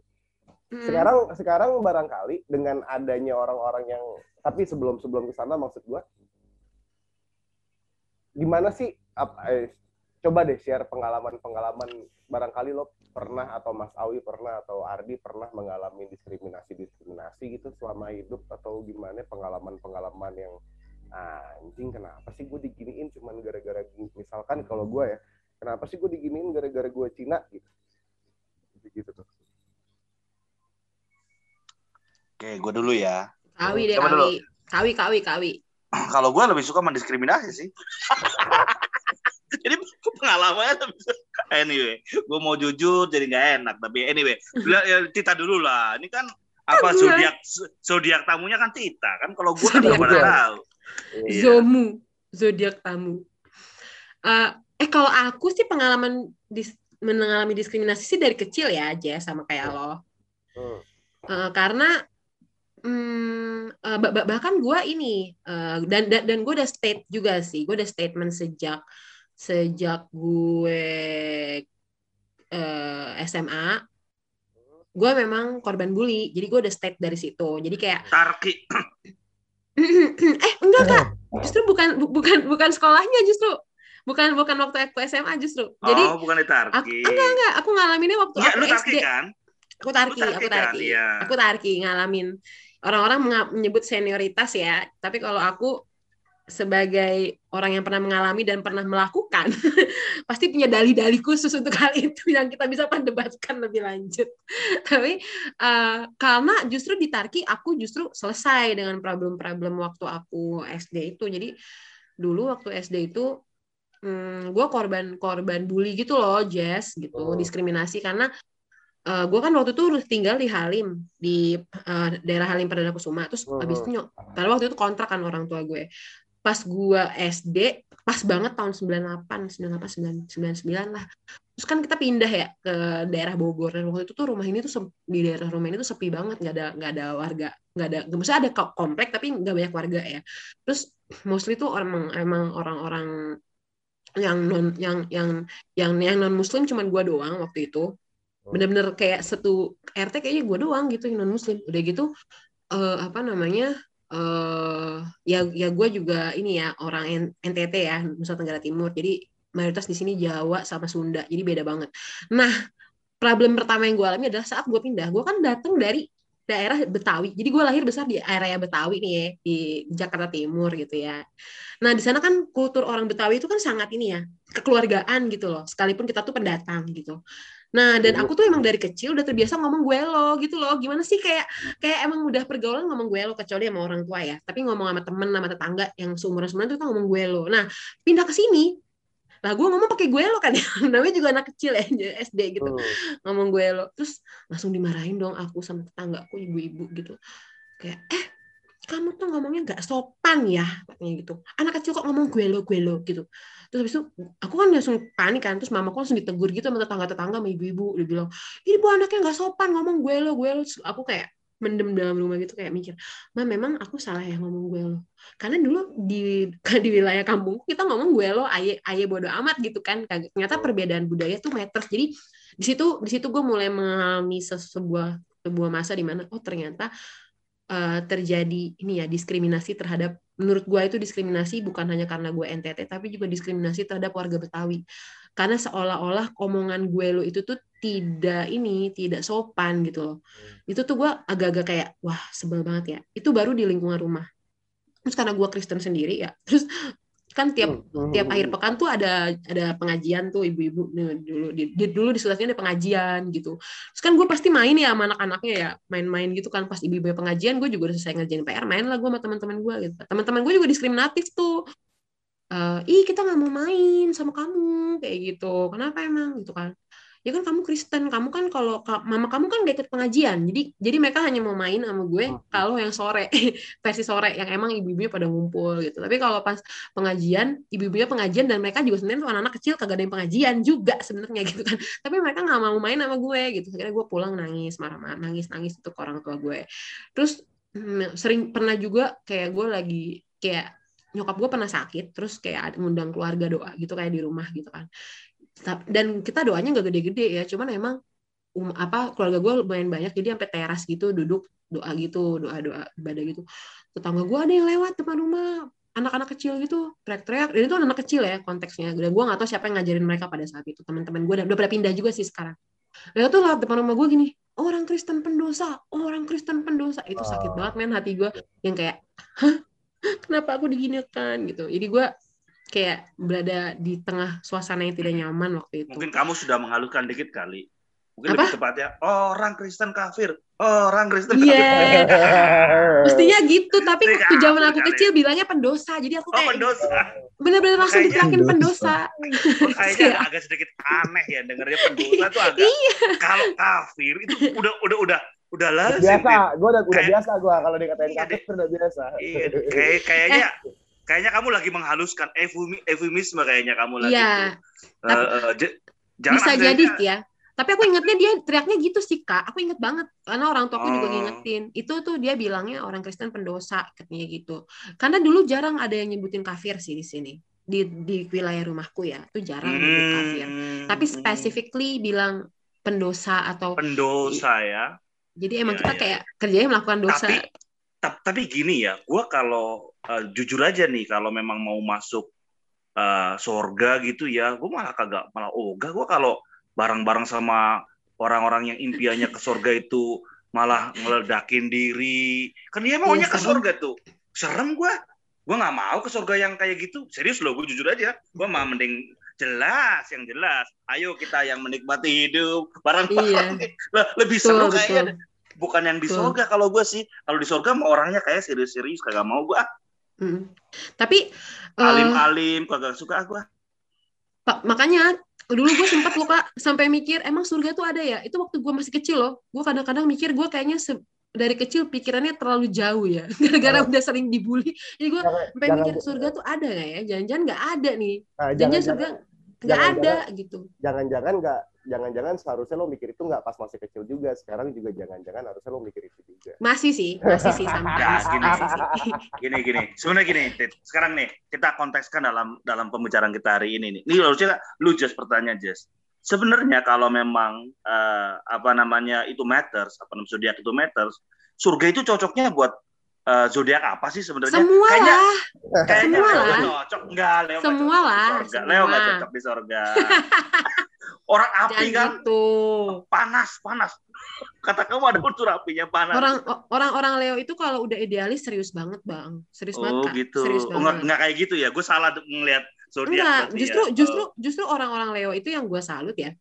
Speaker 2: Mm.
Speaker 1: sekarang sekarang barangkali dengan adanya orang-orang yang tapi sebelum sebelum ke sana maksud gue gimana sih ap- eh, coba deh share pengalaman-pengalaman barangkali lo pernah atau Mas Awi pernah atau Ardi pernah mengalami diskriminasi-diskriminasi gitu selama hidup atau gimana pengalaman-pengalaman yang "Ah, anjing kenapa sih gue diginiin cuman gara-gara gini?" misalkan kalau gue ya kenapa sih gue diginiin gara-gara gue Cina gitu gitu tuh
Speaker 4: Oke, gue dulu ya.
Speaker 2: kawi deh
Speaker 4: Coba dulu.
Speaker 2: kawi kawi kawi kawi
Speaker 4: Kalau gue lebih suka mendiskriminasi sih. jadi pengalamannya. Anyway, gue mau jujur jadi nggak enak. Tapi anyway, bila- ya, Tita dulu lah. Ini kan apa zodiak zodiak tamunya kan Tita kan. Kalau gue kan
Speaker 2: Zodiak
Speaker 4: nggak
Speaker 1: tamu.
Speaker 4: tahu. Iya.
Speaker 2: Zomu zodiak tamu Eh, eh kalau aku sih pengalaman dis- mengalami diskriminasi sih dari kecil ya aja sama kayak lo.
Speaker 1: Hmm.
Speaker 2: Eh, karena hmm, eh, bah- bah- bahkan gue ini eh, dan dan, dan gue udah state juga sih gue udah statement sejak sejak gue eh, SMA gue memang korban bully jadi gue udah state dari situ. Jadi kayak
Speaker 4: Tarki.
Speaker 2: eh enggak kak. Justru bukan bu- bukan bukan sekolahnya justru bukan bukan waktu aku SMA justru jadi
Speaker 4: oh, bukan di Tarki.
Speaker 2: aku enggak enggak aku ngalaminnya waktu
Speaker 4: Iya,
Speaker 2: aku
Speaker 4: lu Tarki
Speaker 2: SD
Speaker 4: kan?
Speaker 2: aku
Speaker 4: Lu
Speaker 2: tarki aku
Speaker 4: kan?
Speaker 2: tarki
Speaker 4: Iya.
Speaker 2: aku tarki ngalamin orang-orang menyebut senioritas ya tapi kalau aku sebagai orang yang pernah mengalami dan pernah melakukan pasti punya dalih-dalih khusus untuk hal itu yang kita bisa perdebatkan lebih lanjut tapi eh, karena justru di Tarki aku justru selesai dengan problem-problem waktu aku SD itu jadi dulu waktu SD itu hmm, gue korban korban bully gitu loh Jess gitu.
Speaker 1: Oh.
Speaker 2: diskriminasi karena eh, gue kan waktu itu tinggal di Halim di eh, daerah Halim Perdana Kusuma. Terus
Speaker 1: Hmm.
Speaker 2: habis itu nyok karena waktu itu kontrak kan orang tua gue. Pas gue SD pas banget tahun 98 98 99 lah. Terus kan kita pindah ya ke daerah Bogor. Dan waktu itu tuh rumah ini tuh di daerah rumah ini tuh sepi banget. Nggak ada nggak ada warga nggak ada nggak maksudnya ada ko- komplek tapi nggak banyak warga ya. Terus mostly tuh emang emang orang-orang yang non yang yang yang yang non muslim cuman gue doang waktu itu. Bener-bener kayak satu RT kayaknya gue doang gitu yang non muslim udah gitu eh, apa namanya eh ya ya gue juga ini ya orang NTT ya Nusa Tenggara Timur. Jadi mayoritas di sini Jawa sama Sunda jadi beda banget. Nah problem pertama yang gue alami adalah saat gue pindah gue kan datang dari daerah Betawi jadi gue lahir besar di area Betawi nih ya di Jakarta Timur gitu ya nah di sana kan kultur orang Betawi itu kan sangat ini ya kekeluargaan gitu loh sekalipun kita tuh pendatang gitu Nah, dan aku tuh emang dari kecil udah terbiasa ngomong gue lo gitu loh. Gimana sih kayak kayak emang udah pergaulan ngomong gue lo kecuali sama orang tua ya. Tapi ngomong sama temen sama tetangga yang seumuran seumuran tuh kan ngomong gue lo. Nah, pindah ke sini. Lah gue ngomong pakai gue lo kan ya. Namanya juga anak kecil ya, SD gitu.
Speaker 1: Hmm.
Speaker 2: Ngomong gue lo. Terus langsung dimarahin dong aku sama tetanggaku ibu-ibu gitu. Kayak eh kamu tuh ngomongnya nggak sopan ya katanya gitu anak kecil kok ngomong gue lo gue lo gitu terus habis itu aku kan langsung panik kan terus mamaku langsung ditegur gitu sama tetangga-tetangga sama ibu-ibu dia bilang ini bu anaknya nggak sopan ngomong gue lo gue lo Terus aku kayak mendem dalam rumah gitu kayak mikir ma memang aku salah ya ngomong gue lo karena dulu di di wilayah kampung kita ngomong gue lo aye aye bodo amat gitu kan. Ternyata perbedaan budaya tuh matters. Jadi di situ di situ gue mulai mengalami se- sebuah sebuah masa di mana oh ternyata eh, terjadi ini ya diskriminasi terhadap menurut gue itu diskriminasi bukan hanya karena gue NTT tapi juga diskriminasi terhadap warga Betawi. Karena seolah-olah omongan gue lo itu tuh tidak ini tidak sopan gitu loh. Itu tuh gue agak-agak kayak wah sebel banget ya. Itu baru di lingkungan rumah. Terus karena gue Kristen sendiri ya terus kan tiap
Speaker 1: Hmm.
Speaker 2: tiap akhir pekan tuh ada ada pengajian tuh ibu-ibu dulu di, di- dulu di sekolahnya ada pengajian gitu. Terus kan gue pasti main ya sama anak-anaknya ya main-main gitu kan. Pas ibu-ibu pengajian gue juga udah selesai ngerjain PR main lah gue sama teman-teman gue gitu. Teman-teman gue juga diskriminatif tuh. Eh, ih kita nggak mau main sama kamu kayak gitu. Kenapa emang? Gitu kan ya kan kamu Kristen kamu kan kalau ka- mama kamu kan gak ikut pengajian jadi jadi mereka hanya mau main sama gue
Speaker 1: Hmm.
Speaker 2: kalau yang sore versi sore yang emang ibu-ibunya pada ngumpul gitu. Tapi kalau pas pengajian ibu-ibunya pengajian dan mereka juga sebenarnya tuh anak-anak kecil kagak ada yang pengajian juga sebenarnya gitu kan. Tapi mereka nggak mau main sama gue gitu. Akhirnya gue pulang nangis marah-marah nangis nangis itu ke orang tua gue. Terus hmm, sering pernah juga kayak gue lagi kayak nyokap gue pernah sakit terus kayak ngundang keluarga doa gitu kayak di rumah gitu kan dan kita doanya nggak gede-gede ya cuman emang um, apa keluarga gue lumayan banyak jadi sampai teras gitu duduk doa gitu doa doa ibadah gitu. Tetangga gue ada yang lewat depan rumah anak-anak kecil gitu teriak-teriak dan itu anak kecil ya konteksnya. Dan gue nggak tahu siapa yang ngajarin mereka pada saat itu teman-teman gue udah, udah pada pindah juga sih sekarang. Mereka tuh lewat depan rumah gue gini orang Kristen pendosa orang Kristen pendosa. Itu sakit banget men hati gue yang kayak hah? Kenapa aku diginikan? Gitu. Jadi gue kayak berada di tengah suasana yang tidak nyaman waktu itu
Speaker 4: Mungkin kamu sudah menghaluskan dikit kali. Mungkin
Speaker 2: Apa?
Speaker 4: lebih tepatnya orang Kristen kafir. Orang Kristen
Speaker 2: Iya.
Speaker 4: kafir.
Speaker 2: mestinya gitu tapi
Speaker 4: Iya,
Speaker 2: waktu zaman aku
Speaker 4: kali.
Speaker 2: kecil bilangnya pendosa jadi aku
Speaker 4: Oh,
Speaker 2: kayak
Speaker 4: pendosa.
Speaker 2: bener-bener langsung diteriakin
Speaker 5: pendosa.
Speaker 2: pendosa
Speaker 4: Oh, Kayaknya agak sedikit aneh ya dengarnya pendosa tuh agak.
Speaker 2: Iya.
Speaker 4: Kalau kafir itu udah udah udah udah lazim.
Speaker 1: biasa, gue udah, udah
Speaker 4: Kayak-
Speaker 1: biasa gue kalau dikatain
Speaker 4: Iya,
Speaker 1: kafir udah biasa.
Speaker 4: Iya, kayak kayaknya
Speaker 2: Eh.
Speaker 4: Kayaknya kamu lagi menghaluskan eufemi- eufemisme kayaknya kamu lagi.
Speaker 2: iya.
Speaker 4: eh, j- jangan
Speaker 2: bisa jadi ya. Tapi aku ingetnya dia teriaknya gitu sih kak. Aku inget banget karena orang tuaku juga
Speaker 4: Oh.
Speaker 2: ngingetin. Itu tuh dia bilangnya orang Kristen pendosa katanya gitu. Karena dulu jarang ada yang nyebutin kafir sih di sini. Di di wilayah rumahku ya itu jarang nyebut kafir.
Speaker 4: Hmm,
Speaker 2: tapi
Speaker 4: hmm.
Speaker 2: specifically bilang pendosa atau
Speaker 4: pendosa ya.
Speaker 2: jadi emang
Speaker 4: Iya,
Speaker 2: kita
Speaker 4: iya,
Speaker 2: kayak kerjanya melakukan dosa.
Speaker 4: Tapi ta- tapi gini ya, gue kalau eh, jujur aja nih, kalau memang mau masuk eh, sorga gitu ya, gue malah kagak malah ogah. Gue kalau bareng-bareng sama orang-orang yang impiannya ke sorga itu malah ngeledakin diri. Kan dia maunya
Speaker 2: Iya,
Speaker 4: ke
Speaker 2: serem.
Speaker 4: sorga tuh. Serem gue. Gue nggak mau ke sorga yang kayak gitu. Serius loh, gue jujur aja. Gue mah mending jelas yang jelas. Ayo kita yang menikmati hidup bareng-bareng. Lah, Lebih seru
Speaker 2: betul
Speaker 4: kayaknya bukan yang di sorga kalau gue sih. Kalau di sorga mau orangnya kayak serius-serius kagak mau gue
Speaker 2: Mm. tapi eh,
Speaker 4: alim-alim kagak suka gue
Speaker 2: Pak, makanya dulu gue sempat luka sampai mikir emang surga tuh ada ya? Itu waktu gue masih kecil loh. Gue kadang-kadang mikir gue kayaknya se- dari kecil pikirannya terlalu jauh ya. Gara-gara
Speaker 1: Oh.
Speaker 2: udah sering dibully. Jadi gue
Speaker 1: Jangan,
Speaker 2: sampai mikir surga tuh ada nggak ya? Jangan-jangan nggak ada nih.
Speaker 1: Nah,
Speaker 2: jangan
Speaker 1: jangan,
Speaker 2: surga nggak
Speaker 1: jangan-
Speaker 2: ada gitu
Speaker 1: jangan-jangan nggak, jangan-jangan seharusnya lo mikir itu nggak pas masih kecil juga. Sekarang juga jangan-jangan harusnya lo mikir itu juga.
Speaker 2: masih sih masih sih sampai
Speaker 4: Ya, gini. gini gini sebenarnya gini sekarang nih kita kontekskan dalam dalam pembicaraan kita hari ini nih ini harusnya lu just pertanyaan just sebenarnya kalau memang eh, apa namanya itu matters apa namanya zodiak itu matters surga itu cocoknya buat eh, zodiak apa sih sebenarnya?
Speaker 2: Semua
Speaker 4: kayaknya
Speaker 2: lah.
Speaker 4: kayaknya
Speaker 2: Semua lah.
Speaker 4: cocok. Enggak Leo
Speaker 2: Semua
Speaker 4: cocok di
Speaker 2: lah.
Speaker 4: Leo nggak
Speaker 2: semua.
Speaker 4: cocok di sorga. Orang api
Speaker 2: jangan
Speaker 4: kan?
Speaker 2: gitu.
Speaker 4: Panas panas. Kata kamu ada unsur apinya panas.
Speaker 2: Orang orang-orang Leo itu kalau udah idealis serius banget bang. Serius banget
Speaker 4: oh gitu.
Speaker 2: Serius
Speaker 4: Oh,
Speaker 2: banget.
Speaker 4: nggak kayak gitu ya? Gue salah ngelihat zodiak
Speaker 2: Enggak, justru
Speaker 4: ya.
Speaker 2: justru
Speaker 4: Oh.
Speaker 2: justru orang-orang Leo itu yang gue salut ya.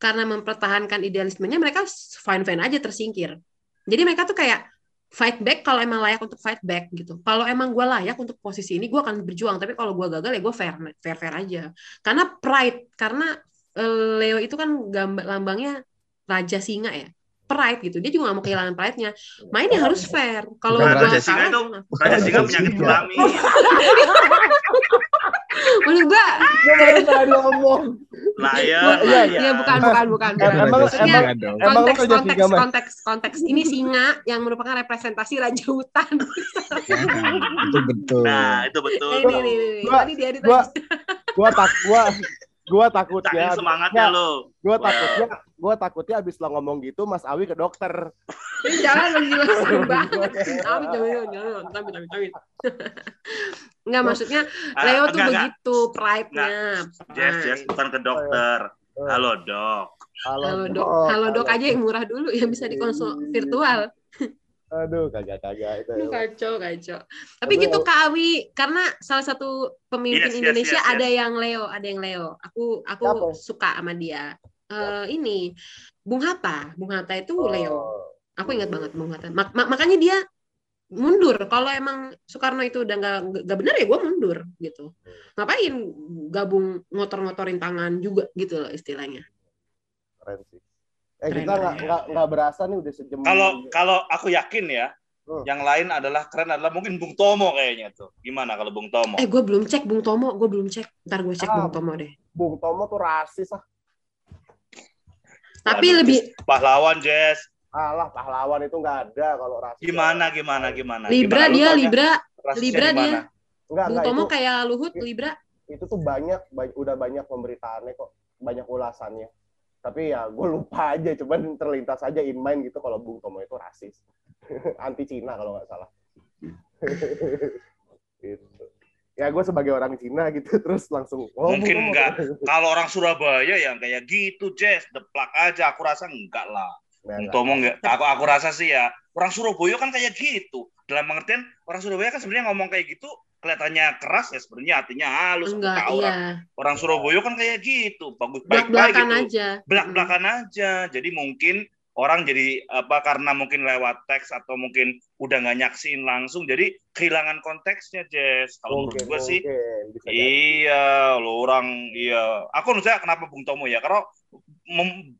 Speaker 2: karena mempertahankan idealismenya mereka fine fine aja tersingkir. Jadi mereka tuh kayak fight back kalau emang layak untuk fight back gitu. Kalau emang gue layak untuk posisi ini gue akan berjuang. Tapi kalau gue gagal ya gue fair fair fair aja. Karena pride karena eh, Leo itu kan gambar lambangnya raja singa ya. Pride gitu. Dia juga gak mau kehilangan pride-nya. Mainnya harus fair. Kalau gua
Speaker 4: Raja Singa itu? Raja Singa penyakit
Speaker 1: Singa.
Speaker 2: menurut gua
Speaker 1: Gue baru tadi ngomong.
Speaker 4: Lion,
Speaker 2: bukan,
Speaker 1: iya,
Speaker 2: iya bukan bukan bukan, bukan.
Speaker 1: Emang-
Speaker 2: Maksudnya.
Speaker 1: Emang
Speaker 2: konteks konteks
Speaker 1: Mas?
Speaker 2: konteks konteks ini singa yang merupakan representasi raja hutan
Speaker 5: Nah, itu betul.
Speaker 4: Nah, itu betul.
Speaker 2: ini nih, nih.
Speaker 1: Gua-
Speaker 2: tadi dia
Speaker 1: Gua gua tak gua takutnya
Speaker 4: Saking semangatnya lo.
Speaker 1: gua
Speaker 4: Wow.
Speaker 1: takutnya gua takutnya abis lo ngomong gitu Mas Awi ke dokter.
Speaker 2: jangan lagi banget. Tapi jangan jangan tapi tapi tapi nggak maksudnya
Speaker 4: Ah,
Speaker 2: Leo tuh begitu pride-nya.
Speaker 4: Jess, Jess,
Speaker 2: Pride.
Speaker 4: bukan ke dokter. Halo, Dok.
Speaker 2: halo dok. halo dok aja yang murah dulu yang bisa dikonsul virtual
Speaker 1: Aduh, kagak-kagak itu.
Speaker 2: Aduh,
Speaker 1: ya.
Speaker 2: kacau kacau tapi
Speaker 1: Aduh.
Speaker 2: gitu Kak Awi karena salah satu pemimpin
Speaker 4: Yes, yes,
Speaker 2: Indonesia
Speaker 4: yes, yes.
Speaker 2: ada yang Leo ada yang Leo aku aku
Speaker 1: Siapa?
Speaker 2: suka sama dia Eh, ini Bung Hatta Bung Hatta itu Leo
Speaker 1: Oh.
Speaker 2: aku ingat banget Bung Hatta Mak- mak- makanya dia mundur kalau emang Soekarno itu udah nggak nggak benar ya gue mundur gitu ngapain gabung ngotor-ngotorin tangan juga gitu loh istilahnya
Speaker 1: Keren sih. Eh
Speaker 2: Keren,
Speaker 1: kita nggak
Speaker 2: keren.
Speaker 1: nggak nggak berasa nih udah sejam.
Speaker 4: Kalau kalau aku yakin ya,
Speaker 1: Hmm.
Speaker 4: yang lain adalah keren adalah mungkin Bung Tomo kayaknya tuh. Gimana kalau Bung Tomo?
Speaker 2: eh gue belum cek Bung Tomo gue belum cek ntar gue cek
Speaker 1: Ah.
Speaker 2: Bung Tomo deh
Speaker 1: Bung Tomo tuh rasis ah.
Speaker 2: tapi
Speaker 4: Waduh,
Speaker 2: lebih
Speaker 4: pahlawan Jess.
Speaker 1: Alah pahlawan itu nggak ada kalau rasis.
Speaker 4: Gimana gimana gimana?
Speaker 2: Libra
Speaker 4: Gimana?
Speaker 2: Dia Libra
Speaker 4: rasisnya
Speaker 2: Libra
Speaker 4: di
Speaker 2: dia.
Speaker 1: Enggak,
Speaker 2: Bung
Speaker 1: enggak
Speaker 2: Tomo
Speaker 1: itu,
Speaker 2: kayak Luhut Libra
Speaker 1: itu tuh banyak, ba- udah banyak pemberitaannya kok, banyak ulasannya. Tapi ya gue lupa aja, cuman terlintas aja in mind gitu kalau Bung Tomo itu rasis. Anti Cina kalau nggak salah. gitu. Ya gue sebagai orang Cina gitu, terus langsung, oh
Speaker 4: Mungkin enggak. Kalau orang Surabaya yang kayak gitu Jess, deplak aja. Aku rasa enggak lah.
Speaker 1: Nah,
Speaker 4: Bung
Speaker 1: enggak.
Speaker 4: Tomo enggak. Aku aku rasa sih ya. Orang Surabaya kan kayak gitu. Dalam pengertian orang Surabaya kan sebenarnya ngomong kayak gitu kelihatannya keras ya sebenarnya hatinya halus.
Speaker 2: Enggak
Speaker 4: tahu orang,
Speaker 2: iya
Speaker 4: orang Surabaya kan kayak gitu, bagus
Speaker 2: belak
Speaker 4: baik-baik
Speaker 2: belakan
Speaker 4: gitu.
Speaker 2: aja
Speaker 4: belak-belakan aja. Jadi mungkin orang jadi apa karena mungkin lewat teks atau mungkin udah nggak nyaksiin langsung, jadi kehilangan konteksnya, Jess. Kalau menurut gue sih,
Speaker 1: mungkin.
Speaker 4: Iya, lo orang, iya. Aku saya kenapa Bung Tomo ya? Karena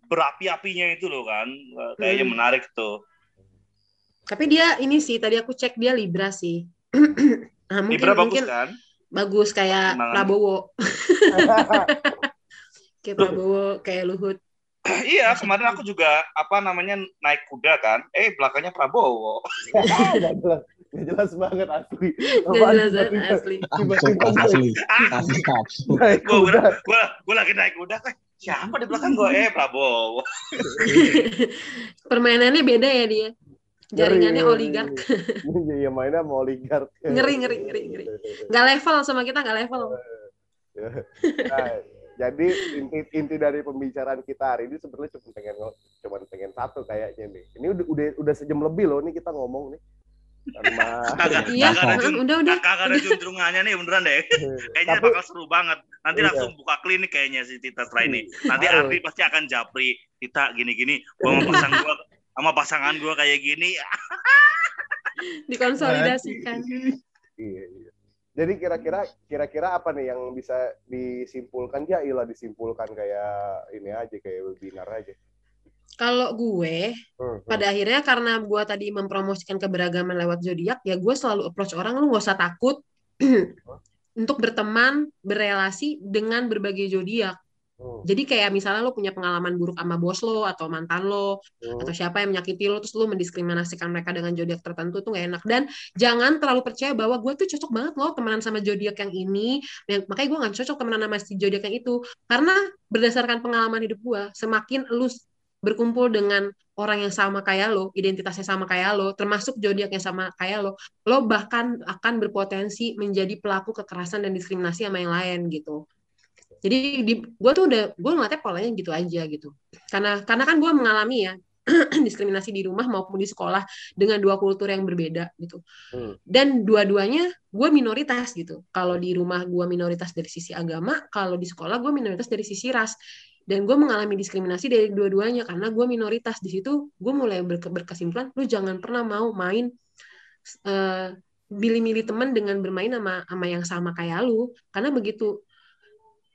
Speaker 4: berapi-apinya itu loh kan, kayaknya
Speaker 2: Hmm.
Speaker 4: menarik tuh.
Speaker 2: Tapi dia ini sih tadi aku cek dia Libra sih nah, mungkin
Speaker 4: Libra bagus
Speaker 2: mungkin
Speaker 4: kan?
Speaker 2: bagus kayak
Speaker 4: Gimana?
Speaker 2: Prabowo kayak Prabowo kayak Luhut
Speaker 4: iya, kemarin aku juga apa namanya naik kuda kan, eh belakangnya Prabowo.
Speaker 1: Nggak jelas, banget asli.
Speaker 2: Gak jelas banget,
Speaker 1: tiba-tiba-
Speaker 2: asli
Speaker 1: tiba-tiba
Speaker 5: asli.
Speaker 4: Ah,
Speaker 5: Asli asli.
Speaker 1: naik
Speaker 4: gue
Speaker 1: kuda.
Speaker 4: gue lagi naik kuda, eh, siapa di belakang gue? Eh Prabowo.
Speaker 2: permainannya beda ya dia jaringannya
Speaker 1: Ngeri,
Speaker 2: oligark
Speaker 1: ngeri. Iya mainnya sama oligark.
Speaker 2: ngeri ngeri ngeri ngeri nggak level sama kita nggak level
Speaker 1: Nah, jadi inti inti dari pembicaraan kita hari ini sebenarnya cuma pengen cuma pengen satu kayaknya nih. Ini udah udah, udah sejam lebih loh nih kita ngomong nih. Sama
Speaker 4: Kagak,
Speaker 2: iya ah, udah udah
Speaker 4: kagak ada juntrungannya nih beneran deh. Kayaknya
Speaker 1: Tapi-
Speaker 4: bakal seru banget. Nanti
Speaker 1: Iya.
Speaker 4: langsung buka klinik kayaknya si Tita setelah ini. Nanti. Ardi pasti akan japri. Tita gini-gini. Gua sama pasang gua sama pasangan gua kayak gini.
Speaker 2: dikonsolidasikan
Speaker 1: Iya, iya. Jadi kira-kira kira-kira apa nih yang bisa disimpulkan ya ilah disimpulkan kayak ini aja kayak webinar aja.
Speaker 2: kalau gue
Speaker 1: Hmm, hmm.
Speaker 2: pada akhirnya karena gue tadi mempromosikan keberagaman lewat zodiak ya gue selalu approach orang lu nggak usah takut untuk berteman berelasi dengan berbagai zodiak
Speaker 1: Hmm,
Speaker 2: jadi kayak misalnya lo punya pengalaman buruk sama bos lo atau mantan lo
Speaker 1: hmm.
Speaker 2: atau siapa yang menyakiti lo terus lo mendiskriminasikan mereka dengan zodiak tertentu tuh gak enak. Dan jangan terlalu percaya bahwa gue tuh cocok banget loh temenan sama zodiak yang ini Yang- makanya gue gak cocok temenan sama si zodiak yang itu. Karena berdasarkan pengalaman hidup gue semakin s- berkumpul dengan orang yang sama kayak lo identitasnya sama kayak lo termasuk zodiak yang sama kayak lo lo bahkan akan berpotensi menjadi pelaku kekerasan dan diskriminasi sama yang lain gitu jadi di gue tuh udah gue ngeliatnya polanya gitu aja gitu karena karena kan gue mengalami ya diskriminasi di rumah maupun di sekolah dengan dua kultur yang berbeda gitu.
Speaker 1: Hmm.
Speaker 2: Dan dua-duanya gue minoritas gitu. Kalau di rumah gue minoritas dari sisi agama, kalau di sekolah gue minoritas dari sisi ras. Dan gue mengalami diskriminasi dari dua-duanya karena gue minoritas di situ. Gue mulai berke- berkesimpulan, lu jangan pernah mau main eh, milih-milih teman dengan bermain sama sama yang sama kayak lu. Karena begitu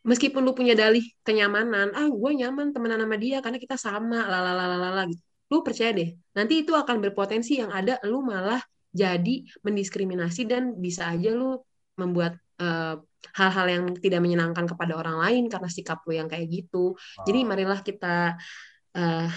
Speaker 2: meskipun lu punya dalih kenyamanan, ah gue nyaman temenan sama dia karena kita sama, lalalala gitu. Lu percaya deh, nanti itu akan berpotensi yang ada lu malah jadi mendiskriminasi dan bisa aja lu membuat eh, hal-hal yang tidak menyenangkan kepada orang lain karena sikap lu yang kayak gitu. Jadi marilah kita eh,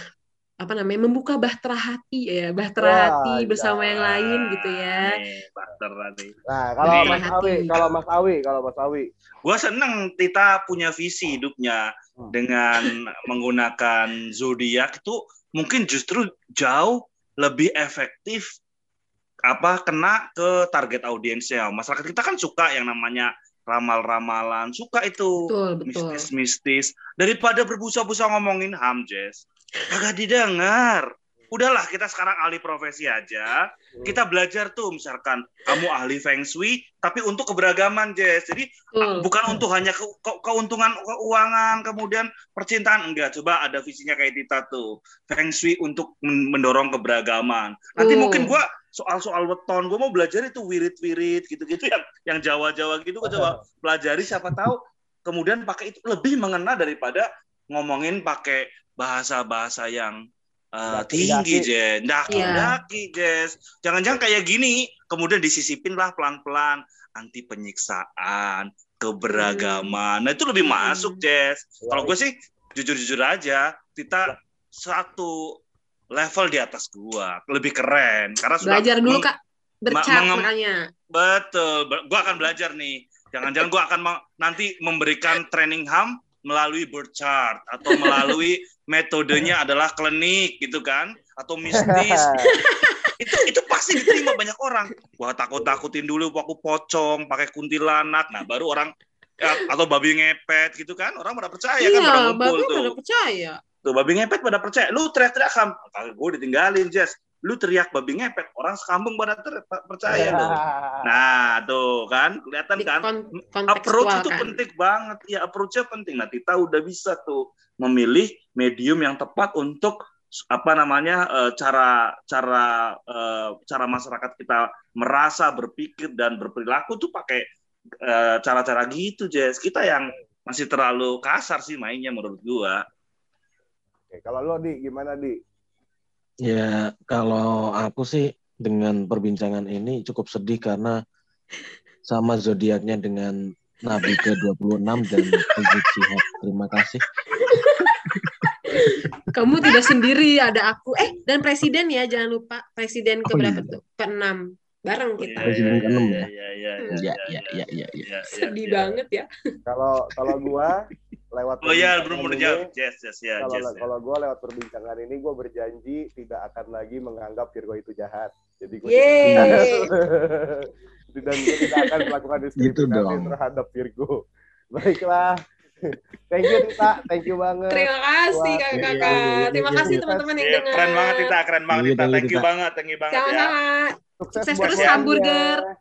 Speaker 2: apa namanya membuka bahtera hati ya, bahtera
Speaker 1: Wah,
Speaker 2: hati bersama yang lain gitu ya.
Speaker 4: Nih, Butter tadi.
Speaker 1: Nah, kalau
Speaker 4: Jadi-
Speaker 1: Mas Awi, kalau Mas Awi, kalau Mas Awi.
Speaker 4: Gue seneng Tita punya visi hidupnya
Speaker 1: Hmm.
Speaker 4: dengan menggunakan zodiak itu mungkin justru jauh lebih efektif apa kena ke target audiensnya. Masyarakat kita kan suka yang namanya ramal-ramalan, suka itu mistis-mistis daripada berbusa-busa ngomongin ham Jess. Kagak didengar. Udahlah kita sekarang ahli profesi aja. Kita belajar tuh misalkan kamu ahli feng shui tapi untuk keberagaman Jess. Jadi
Speaker 2: Betul.
Speaker 4: bukan untuk hanya ke- ke- keuntungan keuangan kemudian percintaan enggak coba ada visinya kayak Tita tuh feng shui untuk men- mendorong keberagaman nanti
Speaker 2: Oh.
Speaker 4: mungkin gua soal-soal weton gua mau belajar itu wirid-wirid gitu-gitu yang yang Jawa-Jawa gitu gua coba pelajari siapa tahu kemudian pakai itu lebih mengena daripada ngomongin pakai bahasa-bahasa yang uh,
Speaker 1: Daki-daki.
Speaker 4: tinggi Jess, daki
Speaker 2: Iya.
Speaker 4: daki Jess, jangan-jangan kayak gini, kemudian disisipin lah pelan-pelan, anti penyiksaan, keberagaman. Nah itu lebih
Speaker 2: Hmm.
Speaker 4: masuk, Jess. Kalau
Speaker 1: Iya.
Speaker 4: gue sih jujur-jujur aja, kita satu level di atas gua, lebih keren karena sudah
Speaker 2: Belajar dulu Kak.
Speaker 4: Mengem-
Speaker 2: makanya.
Speaker 4: Betul, gua akan belajar nih. Jangan-jangan gua akan nanti memberikan training HAM melalui birth chart atau melalui metodenya adalah klinik gitu kan? Atau mistis. Itu itu pasti diterima banyak orang. Wah takut takutin dulu aku pocong pakai kuntilanak. Nah baru orang ya, atau babi ngepet gitu kan? Orang pada percaya kan pada
Speaker 2: Iya,
Speaker 4: ngumpul
Speaker 2: bapak
Speaker 4: tuh.
Speaker 2: pada percaya.
Speaker 4: tuh babi ngepet pada percaya. Lu teriak-teriak ham gue ditinggalin Jess lu teriak babi ngepet orang sekampung pada ter- percaya tuh nah tuh kan kelihatan kan?
Speaker 2: kon-
Speaker 4: approach itu
Speaker 2: kan.
Speaker 4: penting banget. Ya approach-nya penting. Nah kita udah bisa tuh memilih medium yang tepat untuk apa namanya eh, cara cara eh, cara masyarakat kita merasa berpikir dan berperilaku tuh pakai eh, cara-cara gitu Jess. Kita yang masih terlalu kasar sih mainnya menurut gua.
Speaker 1: Oke, kalau lo di gimana di?
Speaker 5: Ya, kalau aku sih dengan perbincangan ini cukup sedih karena sama zodiaknya dengan Nabi ke-26 dan Rizik Syihab. Terima kasih.
Speaker 2: Kamu tidak sendiri, ada aku. Eh, dan presiden ya, jangan lupa. Presiden ke
Speaker 5: Oh,
Speaker 2: berapa
Speaker 5: iya.
Speaker 2: tuh? Ke-6. Bareng kita.
Speaker 5: Presiden ke-enam ya?
Speaker 4: Iya, iya,
Speaker 5: Ya, ya, ya, ya, ya.
Speaker 2: Sedih banget ya.
Speaker 1: Kalau kalau gua lewat
Speaker 4: Oh iya, belum menjawab. Yes, yes, ya,
Speaker 1: kalau
Speaker 4: yes. ya.
Speaker 1: kalau gue lewat perbincangan ini gue berjanji tidak akan lagi menganggap Virgo itu jahat. Jadi dan gue tidak akan melakukan
Speaker 5: Gitu
Speaker 1: diskriminasi
Speaker 5: dong.
Speaker 1: terhadap Virgo. Baiklah. Thank you Tita, thank you banget.
Speaker 2: Terima kasih kakak-kakak. Terima
Speaker 5: iya,
Speaker 2: kasih
Speaker 5: iya.
Speaker 2: teman-teman yang
Speaker 4: Iya,
Speaker 2: dengar.
Speaker 4: keren banget Tita, keren banget
Speaker 5: Iya,
Speaker 4: Tita.
Speaker 5: iya,
Speaker 4: Thank you banget, thank you banget ya.
Speaker 2: Sama-sama.
Speaker 1: Sukses,
Speaker 2: Sukses terus hamburger.